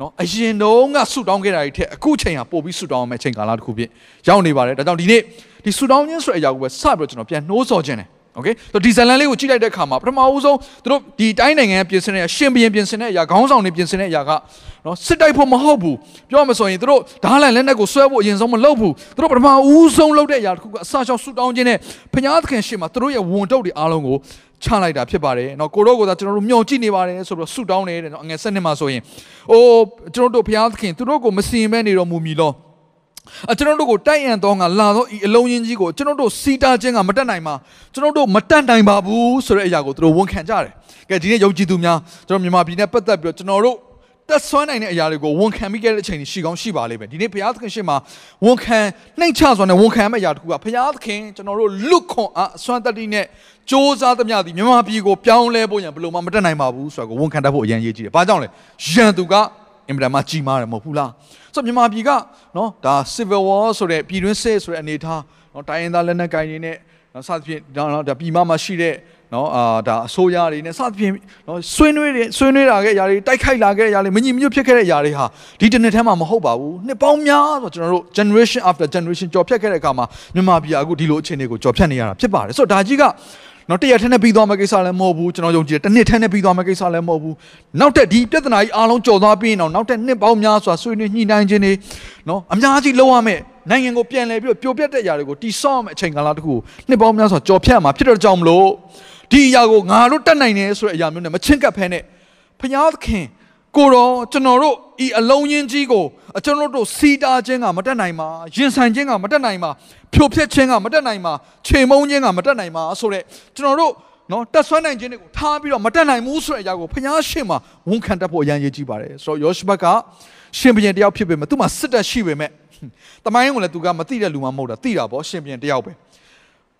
နော်အရင်တုန်းကဆူတောင်းခဲ့တာတွေထက်အခုချိန်ဟာပို့ပြီးဆူတောင်းအောင်မယ်အချိန်ကာလတစ်ခုဖြစ်ရောက်နေပါတယ်ဒါကြောင့်ဒီနေ့ဒီဆူတောင်းခြင်းဆိုတဲ့အရာကိုပဲစပြီးတော့ကျွန်တော်ပြန်နှိုးဆော်ခြင်းတယ်โอเคဆိုဒီဇလန်လေးကိုကြည့်လိုက်တဲ့အခါမှာပထမဦးဆုံးသူတို့ဒီတိုင်းနိုင်ငံပြင်ဆင်တဲ့အရှင်ဘရင်ပြင်ဆင်တဲ့အရာခေါင်းဆောင်တွေပြင်ဆင်တဲ့အရာက နော်စစ်တိုက်ဖို့မဟုတ်ဘူးပြောမှဆိုရင်သူတို့ဓားလန်လက်နက်ကိုဆွဲဖို့အရင်ဆုံးမလုပ်ဘူးသူတို့ပထမဦးဆုံးလုပ်တဲ့အရာတစ်ခုကအစာချောင်းဆူတောင်းခြင်းနဲ့ဖျားသခင်ရှေ့မှာသူတို့ရဲ့ဝန်တုပ်တွေအားလုံးကိုချလိုက်တာဖြစ်ပါတယ်เนาะကိုတော့ကိုသာကျွန်တော်တို့မျှော်ကြည့်နေပါတယ်ဆိုတော့ဆူတောင်းနေတယ်เนาะအငယ်7နှစ်မှာဆိုရင်အိုးကျွန်တော်တို့ဘုရားသခင်သူတို့ကိုမစင်မဲနေတော်မူမီလောအကျွန်တော်တို့ကိုတိုက်အံသောငါလာသောဤအလုံးချင်းကြီးကိုကျွန်တော်တို့စီတာခြင်းကမတက်နိုင်ပါကျွန်တော်တို့မတက်နိုင်ပါဘူးဆိုတဲ့အရာကိုသူတို့ဝန်ခံကြတယ်။ကဲဒီနေ့ယုံကြည်သူများကျွန်တော်မြန်မာပြည်နဲ့ပတ်သက်ပြီးတော့ကျွန်တော်တို့ တက်ဆွမ်းနိုင်တဲ့အရာတွေကိုဝန်ခံပြီးခဲ့တဲ့အချိန်ရှိကောင်းရှိပါလိမ့်မယ်ဒီနေ့ဘုရားသခင်ရှေ့မှာဝန်ခံနှိမ့်ချစွာနဲ့ဝန်ခံရမယ့်အရာတစ်ခုကဘုရားသခင်ကျွန်တော်တို့လွတ်ခွန်အားအစွမ်းတတ္တိနဲ့စ조사သမျှဒီမြန်မာပြည်ကိုပြောင်းလဲဖို့ရန်ဘယ်လိုမှမတက်နိုင်ပါဘူးဆိုတော့ဝန်ခံတတ်ဖို့အရင်ရေးကြည့်တယ်။ဘာကြောင့်လဲ။ရန်သူကအင်မတန်မှကြီးမားတယ်မဟုတ်ဘူးလား။ဆိုတော့မြန်မာပြည်ကနော်ဒါ civil war ဆိုတဲ့ပြည်တွင်းစစ်ဆိုတဲ့အနေအထားနော်တိုင်းရင်းသားလက်နက်ကိုင်တွေနဲ့နော်စသဖြင့်ဒါဒါပြည်မမှာရှိတဲ့ နော်အာဒါအစိုးရတွေနဲ့စသဖြင့်နော်ဆွေးနွေးတယ်ဆွေးနွေးလာခဲ့အရာတွေတိုက်ခိုက်လာခဲ့အရာတွေမညီမညွတ်ဖြစ်ခဲ့တဲ့အရာတွေဟာဒီတစ်နှစ်ထဲမှာမဟုတ်ပါဘူးနှစ်ပေါင်းများဆိုကျွန်တော်တို့ generation after generation ကြော်ဖြတ်ခဲ့တဲ့အခါမှာမြန်မာပြည်အခုဒီလိုအခြေအနေကိုကြော်ဖြတ်နေရတာဖြစ်ပါတယ်ဆိုတော့ဒါကြီးကနော်တရက်ထဲနဲ့ပြီးသွားမယ့်ကိစ္စလည်းမဟုတ်ဘူးကျွန်တော်ယုံကြည်တယ်တစ်နှစ်ထဲနဲ့ပြီးသွားမယ့်ကိစ္စလည်းမဟုတ်ဘူးနောက်တက်ဒီပြဿနာကြီးအားလုံးကြော်သွားပြီးရင်တော့နောက်တက်နှစ်ပေါင်းများစွာဆွေးနွေးညှိနှိုင်းခြင်းတွေနော်အများကြီးလုပ်ရမယ်နိုင်ငံကိုပြန်လဲပြီးတော့ပြိုပြတ်တဲ့ຢာတွေကိုတိဆော့မယ့်အချိန်ကာလတစ်ခုနှစ်ပေါင်းများစွာကြော်ဖြတ်မှာဖြစ်တဲ့ကြောင့်မလို့ ဒီအရာကိုငါတို့တတ်နိုင်တယ်ဆိုတဲ့အရာမျိုးနဲ့မချင်းကပ်ဖဲနဲ့ဖျားသခင်ကိုတော့ကျွန်တော်တို့ဤအလုံးချင်းကြီးကိုကျွန်တော်တို့စီတာခြင်းကမတက်နိုင်ပါရင်ဆိုင်ခြင်းကမတက်နိုင်ပါဖြိုဖျက်ခြင်းကမတက်နိုင်ပါခြေမုံခြင်းကမတက်နိုင်ပါဆိုတော့ကျွန်တော်တို့နော်တက်ဆွမ်းနိုင်ခြင်းတွေကိုထားပြီးတော့မတက်နိုင်ဘူးဆိုတဲ့အရာကိုဖျားရှင်မှာဝန်ခံတတ်ဖို့အရန်ရေးကြည့်ပါတယ်ဆိုတော့ယောရှဘတ်ကရှင်ဘုရင်တယောက်ဖြစ်ပေမဲ့သူ့မှာစစ်တပ်ရှိပေမဲ့တမိုင်းကိုလည်းသူကမသိတဲ့လူမှမဟုတ်တာသိတာပေါ့ရှင်ဘုရင်တယောက်ပဲ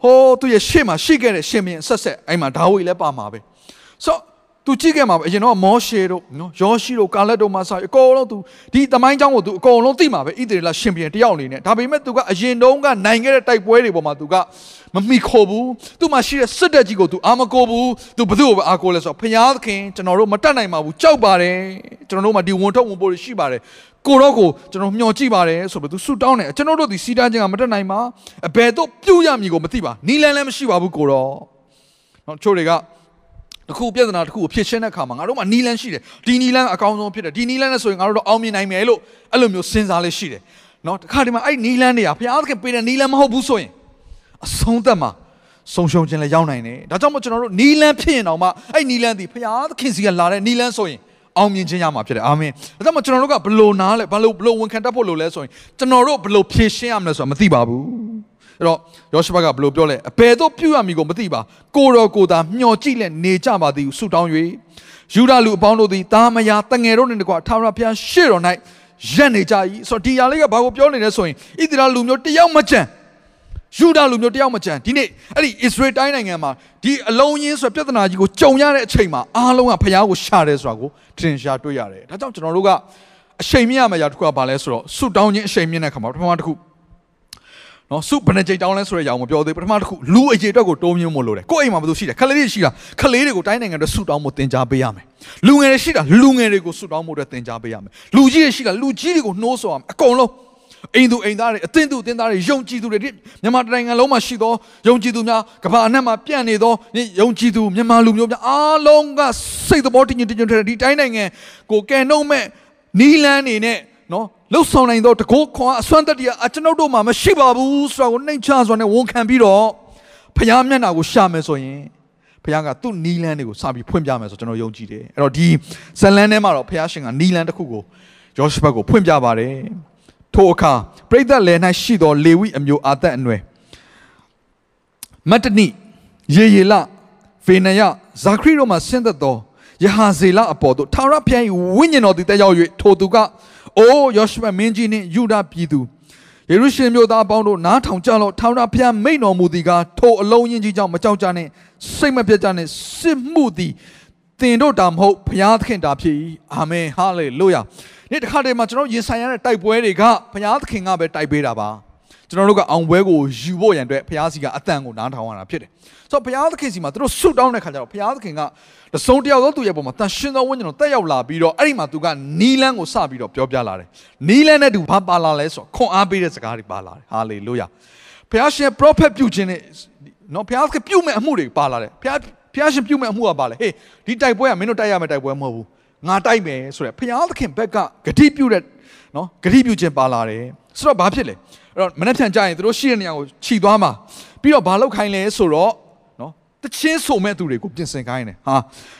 ဟိုးသူရဲ့ရှေ့မှာရှိခဲ့တဲ့ရှင်မင်းဆက်ဆက်အဲ့မှာဒါဝိလည်းပါမှာပဲဆိုတော့သူကြည့်ခဲ့မှာပဲအရင်တော့မောရှေတို့နော်ယောရှိတို့ကာလက်တို့မှာစာအကုန်လုံးသူဒီသမိုင်းကြောင်းကိုသူအကုန်လုံးသိမှာပဲဣသရေလရှင်ပြန်တယောက်အနေနဲ့ဒါပေမဲ့သူကအရင်တုန်းကနိုင်ခဲ့တဲ့တိုက်ပွဲတွေပေါ်မှာသူကမမိခိုဘူးသူ့မှာရှိတဲ့စစ်တပ်ကြီးကိုသူအာမကိုဘူးသူဘယ်သူ့ကိုအာကိုလဲဆိုတော့ဖျားသခင်ကျွန်တော်တို့မတတ်နိုင်ပါဘူးကြောက်ပါတယ်ကျွန်တော်တို့မှာဒီဝန်ထုတ်ဝန်ပိုးတွေရှိပါတယ် ကိုတော့ကိုကျွန်တော်မျှော်ကြည့်ပါတယ်ဆိုပြီးသူဆူတောင်းတယ်ကျွန်တော်တို့ဒီစီတန်းချင်းကမတက်နိုင်ပါအဘယ်တော့ပြုတ်ရမည်ကိုမသိပါနီလန်းလည်းမရှိပါဘူးကိုတော့နော်ချို့တွေကတခုပြဿနာတခုကိုဖြေရှင်းတဲ့အခါမှာငါတို့မှာနီလန်းရှိတယ်ဒီနီလန်းအကောင်းဆုံးဖြစ်တယ်ဒီနီလန်းနဲ့ဆိုရင်ငါတို့တော့အောင်မြင်နိုင်မယ်လို့အဲ့လိုမျိုးစဉ်းစားလေးရှိတယ်နော်တခါဒီမှာအဲ့နီလန်းတွေကဘုရားသခင်ပေးတဲ့နီလန်းမဟုတ်ဘူးဆိုရင်အဆုံးသက်မှာဆုံးရှုံးခြင်းလည်းရောက်နိုင်တယ်ဒါကြောင့်မို့ကျွန်တော်တို့နီလန်းဖြစ်ရင်တော့မှအဲ့နီလန်းဒီဘုရားသခင်စီကလာတဲ့နီလန်းဆိုရင် အောင်မြင်ခြင်းရမှာဖြစ်တယ်အာမင်ဒါကြောင့်မို့ကျွန်တော်တို့ကဘလို့နားလဲဘလို့ဘလို့ဝန်ခံတတ်ဖို့လို့လဲဆိုရင်ကျွန်တော်တို့ဘလို့ဖြေရှင်းရမလဲဆိုတာမသိပါဘူးအဲ့တော့ယောရှဘကဘလို့ပြောလဲအဘယ်တော့ပြုရမည်ကိုမသိပါကိုတော်ကိုသာမျှော်ကြည့်လက်နေကြပါသည်ဟုဆုတောင်း၍ယူဒလူအပေါင်းတို့သည်တာမယာတငယ်တို့နှင့်တကွာထာဝရဘုရားရှေ့တော်၌ရက်နေကြ၏ဆိုတော့ဒီຢာလေးကဘာကိုပြောနေလဲဆိုရင်ဣသရေလလူမျိုးတယောက်မကြံ ယူဒလူမျိုးတယောက်မကြံဒီနေ့အဲ့ဒီအစ္စရေးတိုင်းနိုင်ငံမှာဒီအလုံးရင်းဆိုပြဿနာကြီးကိုကြုံရတဲ့အချိန်မှာအားလုံးကဘုရားကိုရှာတယ်ဆိုတာကိုထင်ရှားတွေ့ရတယ်ဒါကြောင့်ကျွန်တော်တို့ကအချိန်မြင့်ရမယ့်ຢာတစ်ခုကဘာလဲဆိုတော့ဆုတောင်းခြင်းအချိန်မြင့်တဲ့ခါမှာပထမတစ်ခုနော်စုဘယ်နှကြိမ်တောင်းလဲဆိုတဲ့အကြောင်းမပြောသေးပထမတစ်ခုလူအရေးအတွက်ကိုတိုးမြင့်မို့လို့တယ်ကိုယ့်အိမ်မှာဘယ်သူရှိတယ်ခလေးတွေရှိတာခလေးတွေကိုတိုင်းနိုင်ငံအတွက်စုတောင်းဖို့တင် जा ပေးရမယ်လူငယ်တွေရှိတာလူငယ်တွေကိုစုတောင်းဖို့အတွက်တင် जा ပေးရမယ်လူကြီးတွေရှိတာလူကြီးတွေကိုနှိုးဆော်ရမယ်အကုန်လုံး အိမ်သူအိမ်သားတွေအသင်းသူအသင်းသားတွေယုံကြည်သူတွေမြန်မာနိုင်ငံလုံးမှာရှိသောယုံကြည်သူများကမ္ဘာအနှံ့မှာပြန့်နေသောယုံကြည်သူမြန်မာလူမျိုးများအားလုံးကစိတ်သဘောတည်ငြိမ်တည်ငြိမ်တဲ့ဒီတိုင်းနိုင်ငံကိုကဲနှုံးမဲ့နီးလန်းနေနဲ့နော်လှုပ်ဆောင်နိုင်သောတကောခွန်အစွမ်းတတ္တိအကျွန်ုပ်တို့မှာမရှိပါဘူးဆိုတာကိုနှိမ်ချစွာနဲ့ဝန်ခံပြီးတော့ဖျားမျက်နှာကိုရှာမယ်ဆိုရင်ဖျားကသူ့နီးလန်းတွေကိုစပြီးဖွင့်ပြမယ်ဆိုကျွန်တော်ယုံကြည်တယ်အဲ့တော့ဒီဇလန်းထဲမှာတော့ဖျားရှင်ကနီးလန်းတစ်ခုကိုယောရှဘတ်ကိုဖွင့်ပြပါတယ် ထိုအခါပရိသတ်လယ်၌ရှိသောလေဝိအမျိုးအာသက်အနွယ်မတ္တနိယေယေလဖေနယဇာခရီတို့မှဆင်းသက်သောယဟာဇေလအပေါ်သို့ထာဝရဘုရား၏ဝိညာဉ်တော်သည်တက်ရောက်၍ထိုသူကအိုးယောရှုမင်းကြီးနှင့်ယူဒပြည်သူယေရုရှလင်မြို့သားအပေါင်းတို့နားထောင်ကြလော့ထာဝရဘုရားမိန့်တော်မူသည်ကားထိုအလုံးရင်ကြီးကြောင့်မကြောက်ကြနဲ့စိတ်မပြတ်ကြနဲ့စစ်မှုသည်သင်တို့တာမဟုတ်ဘုရားသခင်တာဖြစ်၏အာမင်ဟာလေလုယာ နေ့တစ်ခါတည်းမှာကျွန်တော်ရင်ဆိုင်ရတဲ့တိုက်ပွဲတွေကဘုရားသခင်ကပဲတိုက်ပေးတာပါကျွန်တော်တို့ကအောင်ပွဲကိုယူဖို့ရန်အတွက်ဘုရားစီကအတန်ကိုနားထောင်ရတာဖြစ်တယ်ဆိုတော့ဘုရားသခင်စီမှာသူတို့ဆုတောင်းတဲ့ခါကျတော့ဘုရားသခင်ကတစုံတယောက်သောသူရဲ့ပုံမှာတန်ရှင်သောဝိညာဉ်တော်တက်ရောက်လာပြီးတော့အဲ့ဒီမှာသူကနီလန်းကိုစပြီးတော့ပြောပြလာတယ်နီလန်းနဲ့သူဘာပါလာလဲဆိုတော့ခွန်အားပေးတဲ့စကားတွေပါလာတယ်ဟာလေလုယာဘုရားရှင် prophet ပြုခြင်းနဲ့နော်ဘုရားသခင်ပြုမဲ့အမှုတွေပါလာတယ်ဘုရားဘုရားရှင်ပြုမဲ့အမှုကပါလေဟေးဒီတိုက်ပွဲကမင်းတို့တိုက်ရမယ့်တိုက်ပွဲမဟုတ်ဘူး ငါတိုက်မယ်ဆိုရယ်ဘုရားသခင်ဘက်ကဂတိပြုတဲ့နော်ဂတိပြုခြင်းပါလာတယ်ဆိုတော့ဘာဖြစ်လဲအဲ့တော့မနေ့ပြန်ကြရင်သူတို့ရှိတဲ့နေရာကိုခြိသွားမှာပြီးတော့ဘာလုပ်ခိုင်းလဲဆိုတော့တချင်းဆိုမဲ့သူတွေကိုပြင်ဆင်ခိုင်းတယ်ဟာ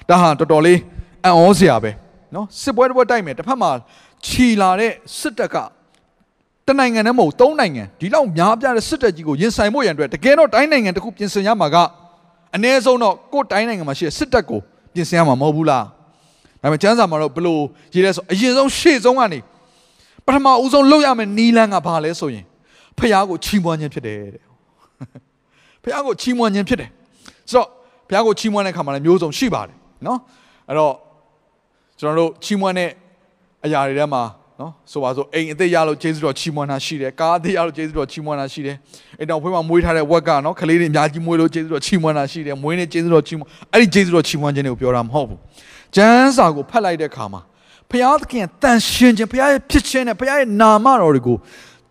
ဒါဟာတော်တော်လေးအံ့ဩစရာပဲနော်စစ်ပွဲတစ်ပွဲတိုက်မယ်တစ်ဖက်မှာခြီလာတဲ့စစ်တပ်ကတနိုင်ငံနဲ့မဟုတ်သုံးနိုင်ငံဒီလောက်များပြားတဲ့စစ်တပ်ကြီးကိုရင်ဆိုင်ဖို့ရန်အတွက်တကယ်တော့တိုင်းနိုင်ငံတစ်ခုပြင်ဆင်ရမှာကအ ਨੇ ဆုံးတော့ကိုယ်တိုင်းနိုင်ငံမှာရှိတဲ့စစ်တပ်ကိုပြင်ဆင်ရမှာမဟုတ်ဘူးလား ဒါပေမဲ့ကျမ်းစာမှာတော့ဘလို့ရေးလဲဆိုအရင်ဆုံးရှေ့ဆုံးကနေပထမဦးဆုံးလုပ်ရမယ့်နီးလန်းကဘာလဲဆိုရင်ဖះကိုချီးမွမ်းခြင်းဖြစ်တယ်တဲ့ဖះကိုချီးမွမ်းခြင်းဖြစ်တယ်ဆိုတော့ဖះကိုချီးမွမ်းတဲ့ခါမှာလည်းမျိုးစုံရှိပါတယ်နော်အဲ့တော့ကျွန်တော်တို့ချီးမွမ်းတဲ့အရာတွေထဲမှာနော်ဆိုပါစို့အိမ်အသေးရလို့ကျေးဇူးတော်ချီးမွမ်းတာရှိတယ်ကားအသေးရလို့ကျေးဇူးတော်ချီးမွမ်းတာရှိတယ်အိမ်တော်ဖွင့်မှာမွေးထားတဲ့ဝက်ကနော်ကလေးတွေအများကြီးမွေးလို့ကျေးဇူးတော်ချီးမွမ်းတာရှိတယ်မွေးနေကျေးဇူးတော်ချီးမွမ်းအဲ့ဒီကျေးဇူးတော်ချီးမွမ်းခြင်းတွေကိုပြောတာမဟုတ်ဘူး ကျမ်းစာကိုဖတ်လိုက်တဲ့အခါမှာဘုရားသခင်တန်ရှင်ခြင်းဘုရားရဲ့ဖြစ်ခြင်းနဲ့ဘုရားရဲ့နာမတော်တွေကို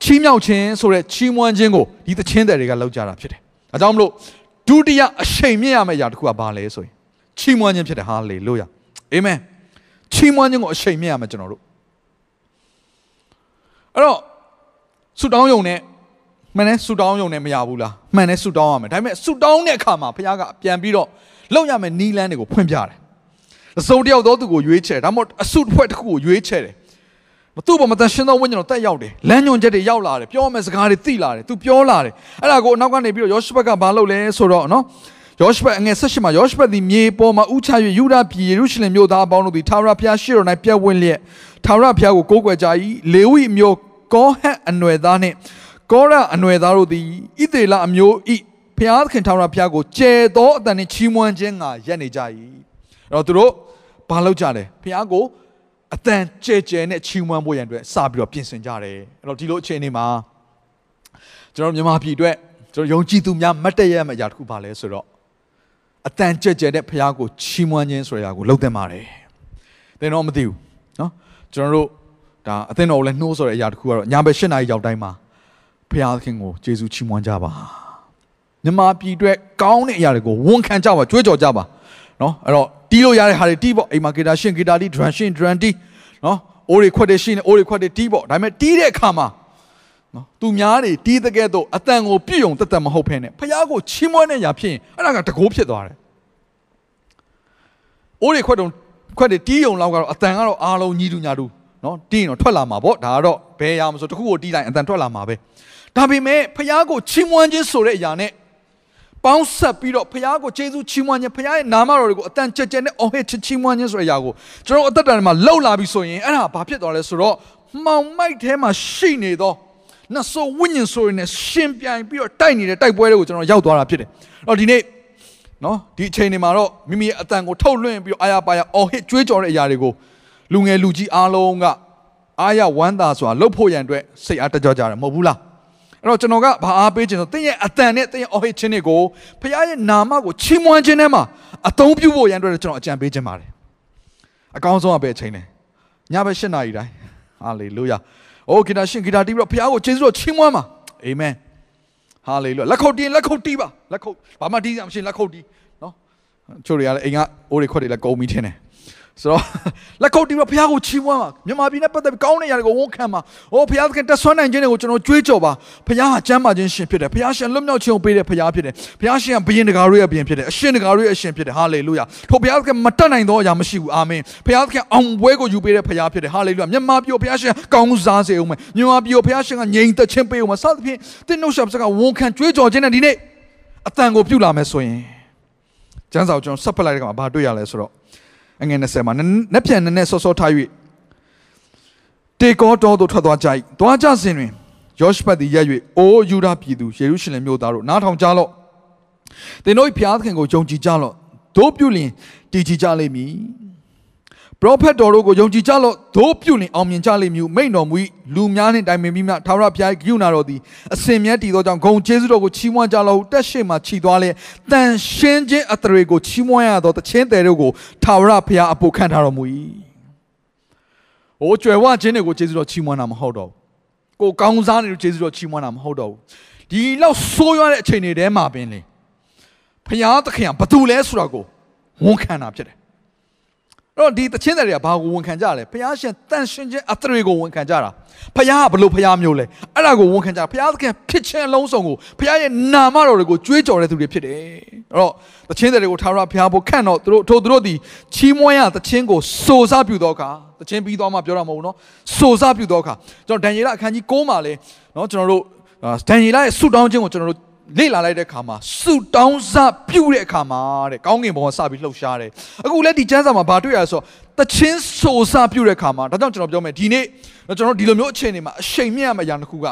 ချီးမြှောက်ခြင်းဆိုတဲ့ချီးမွမ်းခြင်းကိုဒီသချင်းတွေကလောက်ကြတာဖြစ်တယ်ဒါကြောင့်မလို့ဒုတိယအရှိန်မြင့်ရမယ့်အရာတစ်ခုကဘာလဲဆိုရင်ချီးမွမ်းခြင်းဖြစ်တယ်ဟာလေလုယာအာမင်ချီးမွမ်းခြင်းကိုအရှိန်မြင့်ရမယ်ကျွန်တော်တို့အဲ့တော့ဆူတောင်းယုံနဲ့မှန်တယ်ဆူတောင်းယုံနဲ့မရဘူးလားမှန်တယ်ဆူတောင်းရမယ်ဒါပေမဲ့ဆူတောင်းတဲ့အခါမှာဘုရားကပြန်ပြီးတော့လောက်ရမယ်နီးလန်းတွေကိုဖွင့်ပြတယ် အစုံတယောက်သောသူကိုရွေးချယ်ဒါမှမဟုတ်အစုအဖွဲ့တစ်ခုကိုရွေးချယ်တယ်သူ့ဘောမှာတန်ရှင်းသောဝိညာဉ်တော်တက်ရောက်တယ်လမ်းညွန်ချက်တွေရောက်လာတယ်ပြောမယ်စကားတွေသိလာတယ်သူပြောလာတယ်အဲ့ဒါကိုအနောက်ကနေပြီးတော့ယောရှုဘက်ကဘာလုပ်လဲဆိုတော့နော်ယောရှုဘက်အငယ်၁၈မှာယောရှုဘက်သည်မြေပေါ်မှာဥချ၍ယူဒပြည်ယေရုရှလင်မြို့သားအပေါင်းတို့သည်ထာဝရဘုရားရှေ့တော်၌ပြည့်ဝင့်လျက်ထာဝရဘုရားကိုကိုးကွယ်ကြ၏လေဝိမျိုးကောဟတ်အနွယ်သားနှင့်ကောရအနွယ်သားတို့သည်ဣသေလအမျိုးဤဘုရားသခင်ထာဝရဘုရားကိုကျဲသောအတန်နှင့်ချီးမွမ်းခြင်းငါရက်နေကြ၏အဲ့တော့သူတို့ ဘာလုပ်ကြလဲဘုရားကိုအတန်ကျဲကျဲနဲ့ချီးမွမ်းဖို့ရန်အတွက်စပြီးတော့ပြင်ဆင်ကြတယ်အဲ့တော့ဒီလိုအခြေအနေမှာကျွန်တော်မြန်မာပြည်အတွက်ကျွန်တော်ယုံကြည်သူများမတ်တရရမယ့်အရာတစ်ခုပါလဲဆိုတော့အတန်ကြဲကြဲတဲ့ဘုရားကိုချီးမွမ်းခြင်းဆိုတဲ့အရာကိုလုပ်သင့်ပါတယ်သင်တော့မသိဘူးเนาะကျွန်တော်တို့ဒါအသင်းတော်လည်းနှိုးဆိုတဲ့အရာတစ်ခုကတော့ညာဘက်၈နာရီရောက်တိုင်းမှာဖခင်သခင်ကိုယေရှုချီးမွမ်းကြပါမြမပြည်အတွက်ကောင်းတဲ့အရာတွေကိုဝန်ခံကြပါကြွေးကြော်ကြပါเนาะအဲ့တော့ တီးလို့ရတဲ့ဟာတွေတီးပေါ့အိမ်မှာဂီတာရှင်ဂီတာတီး drum ရှင် drum တီးနော်အိုးတွေခွက်တွေရှိနေအိုးတွေခွက်တွေတီးပေါ့ဒါပေမဲ့တီးတဲ့အခါမှာနော်သူများတွေတီးတဲ့ကဲ့သို့အတန်ကိုပြည့်ုံတက်တက်မဟုတ်ဖ ೇನೆ ဖះကိုချီးမွမ်းတဲ့ညာဖြစ်ရင်အဲ့ဒါကတကိုးဖြစ်သွားတယ်အိုးတွေခွက်တုံခွက်တွေတီးုံလောက်ကတော့အတန်ကတော့အားလုံးညီတူညာတူနော်တီးရင်တော့ထွက်လာမှာပေါ့ဒါကတော့ဘယ်ရမှာဆိုတခုကိုတီးလိုက်အတန်ထွက်လာမှာပဲဒါပေမဲ့ဖះကိုချီးမွမ်းခြင်းဆိုတဲ့အရာနဲ့ ပေါင်းဆက်ပြီးတော့ဖခင်ကိုကျေးဇူးချီးမွမ်းခြင်းဖခင်ရဲ့နာမတော်တွေကိုအတန်ကြက်ကြက်နဲ့အော်ဟစ်ချီးမွမ်းခြင်းဆိုတဲ့အရာကိုကျွန်တော်အသက်တာမှာလှုပ်လာပြီဆိုရင်အဲ့ဒါဘာဖြစ်သွားလဲဆိုတော့မှောင်မိုက်ထဲမှာရှိနေသောနတ်ဆိုဝိညာဉ်ဆိုရင်လည်းရှင်ပြိုင်ပြီးတော့တိုက်နေတဲ့တိုက်ပွဲတွေကိုကျွန်တော်ရောက်သွားတာဖြစ်တယ်။အော်ဒီနေ့နော်ဒီအချိန်တွေမှာတော့မိမိရဲ့အတန်ကိုထုတ်လွှင့်ပြီးတော့အာရပါရအော်ဟစ်ကြွေးကြော်တဲ့အရာတွေကိုလူငယ်လူကြီးအားလုံးကအားရဝမ်းသာစွာလှုပ်ဖို့ရန်အတွက်စိတ်အားတကြကြတယ်မဟုတ်ဘူးလား အဲ့တော့ကျွန်တော်ကဘာအားပေးခြင်းဆိုတင်းရဲ့အတန်နဲ့တင်းရဲ့အော်ဟစ်ခြင်းတွေကိုဖခင်ရဲ့နာမကိုချီးမွမ်းခြင်းထဲမှာအသုံးပြုဖို့ရန်အတွက်ကျွန်တော်အကြံပေးခြင်းပါတယ်အကောင်းဆုံးကပဲအချိန်နဲ့ညဘက်၈နာရီတိုင်းဟာလေလုယာအိုးဂီတာရှင်ဂီတာတီးပြီးတော့ဖခင်ကိုကျေးဇူးတော်ချီးမွမ်းပါအာမင်ဟာလေလုယာလက်ခုပ်တီးလက်ခုပ်တီးပါလက်ခုပ်ဘာမှတီးစရာမရှိလက်ခုပ်တီးနော်ချို့တွေကလည်းအိမ်ကအိုးတွေခွက်တွေလည်းကုန်းပြီးထင်းတယ် ဆိုတော့လက်ခုပ်တီးပြီးဘုရားကိုချီးမွမ်းပါမြန်မာပြည်နဲ့ပတ်သက်ပြီးကောင်းတဲ့ຢာတွေကိုဝန်ခံပါ။အိုးဘုရားသခင်တက်ဆွမ်းနိုင်ခြင်းတွေကိုကျွန်တော်ကြွေးကြော်ပါ။ဘုရားဟာကျမ်းမာခြင်းရှင်ဖြစ်တယ်။ဘုရားရှင်လွတ်မြောက်ခြင်းကိုပေးတဲ့ဘုရားဖြစ်တယ်။ဘုရားရှင်ကဘုရင်တကာတို့ရဲ့ဘုရင်ဖြစ်တယ်။အရှင်တကာတို့ရဲ့အရှင်ဖြစ်တယ်။ဟာလေလုယာ။ထိုဘုရားသခင်မတတ်နိုင်သောအရာမရှိဘူး။အာမင်။ဘုရားသခင်အောင်ပွဲကိုယူပေးတဲ့ဘုရားဖြစ်တယ်။ဟာလေလုယာ။မြန်မာပြည်ကိုဘုရားရှင်ကောင်းစားစေအောင်မယ်။မြန်မာပြည်ကိုဘုရားရှင်ကငြိမ်သက်ခြင်းပေးအောင်မယ်။စသဖြင့်တင်းနှုတ်ဆက်စကားဝန်ခံကြွေးကြော်ခြင်းနဲ့ဒီနေ့အတန်ကိုပြုလာမယ်ဆိုရင်ကျမ်းစာကိုကျွန်တော်ဆက်ဖက်လိုက်တဲ့အခါမှာဘာတွေ့ရလဲဆိုတော့ အငယ်20မှာနက်ပြန်နည်းနည်းစောစောထား၍တေကောတော်သို့ထွက်သွားကြ၏သွားကြစဉ်တွင်ယောရှဖတ်သည်ရက်၍အိုးယူဒပြည်သူယေရုရှလင်မြို့သားတို့နားထောင်ကြလော့သင်တို့ဖျားသခင်ကိုယုံကြည်ကြလော့တို့ပြုလျင်တည်ကြည်ကြလိမ့်မည် ပရောဖက်တော်တို့ကိုယုံကြည်ကြလော့တို့ပြုလျင်အောင်မြင်ကြလိမ့်မည်မိန့်တော်မူ၏လူများနှင့်တိုင်ပင်ပြီးမှထာဝရဘုရားဂိယူနာတော်သည်အစင်မြဲတည်သောကြောင့်ဂုံကျေးဇူးတော်ကိုချီးမွမ်းကြလော့တက်ရှိမှခြိသွားလေတန်ရှင်းခြင်းအတရေကိုချီးမွမ်းရသောတခြင်းတယ်တို့ကိုထာဝရဘုရားအဖို့ခံထားတော်မူ၏။အိုးကြွယ်ဝခြင်းတွေကိုကျေးဇူးတော်ချီးမွမ်းတာမဟုတ်တော့ဘူး။ကိုကောင်းစားနေလို့ကျေးဇူးတော်ချီးမွမ်းတာမဟုတ်တော့ဘူး။ဒီလောက်ဆိုးရွားတဲ့အချိန်တွေထဲမှာပင်လေဘုရားသခင်ကဘာတူလဲဆိုတာကိုဝန်ခံတာဖြစ်တယ်အဲ့ တော့ဒီတခြင်းတွေကဘာကိုဝန်ခံကြလဲဘုရားရှင်တန်ရှင်ခြင်းအသရေကိုဝန်ခံကြတာဘုရားကဘလို့ဘုရားမျိုးလဲအဲ့ဒါကိုဝန်ခံကြဘုရားသခင်ဖြစ်ခြင်းအလုံးစုံကိုဘုရားရဲ့နာမတော်တွေကိုကြွေးကြော်တဲ့သူတွေဖြစ်တယ်အဲ့တော့တခြင်းတွေကိုထာဝရဘုရားဖို့ခန့်တော့သူတို့ထိုသူတို့ဒီချီးမွမ်းရတခြင်းကိုစိုးစားပြုသောအခါတခြင်းပြီးသွားမှပြောတာမဟုတ်ဘူးနော်စိုးစားပြုသောအခါကျွန်တော်ဒံယေလအခန်းကြီး9မှာလဲနော်ကျွန်တော်တို့ဒံယေလရဲ့ဆုတောင်းခြင်းကိုကျွန်တော်တို့ လေ့လာလိုက်တဲ့အခါမှာဆူတောင်းစပြုတဲ့အခါမှာတဲ့ကောင်းကင်ဘုံကစပြီးလှုပ်ရှားတယ်အခုလည်းဒီကျမ်းစာမှာဘာတွေ့ရလဲဆိုတော့တချင်းဆိုစပြုတဲ့အခါမှာဒါကြောင့်ကျွန်တော်ပြောမယ်ဒီနေ့ကျွန်တော်ဒီလိုမျိုးအခြေအနေမှာအချိန်မြင့်ရမယ့်အရာတစ်ခုက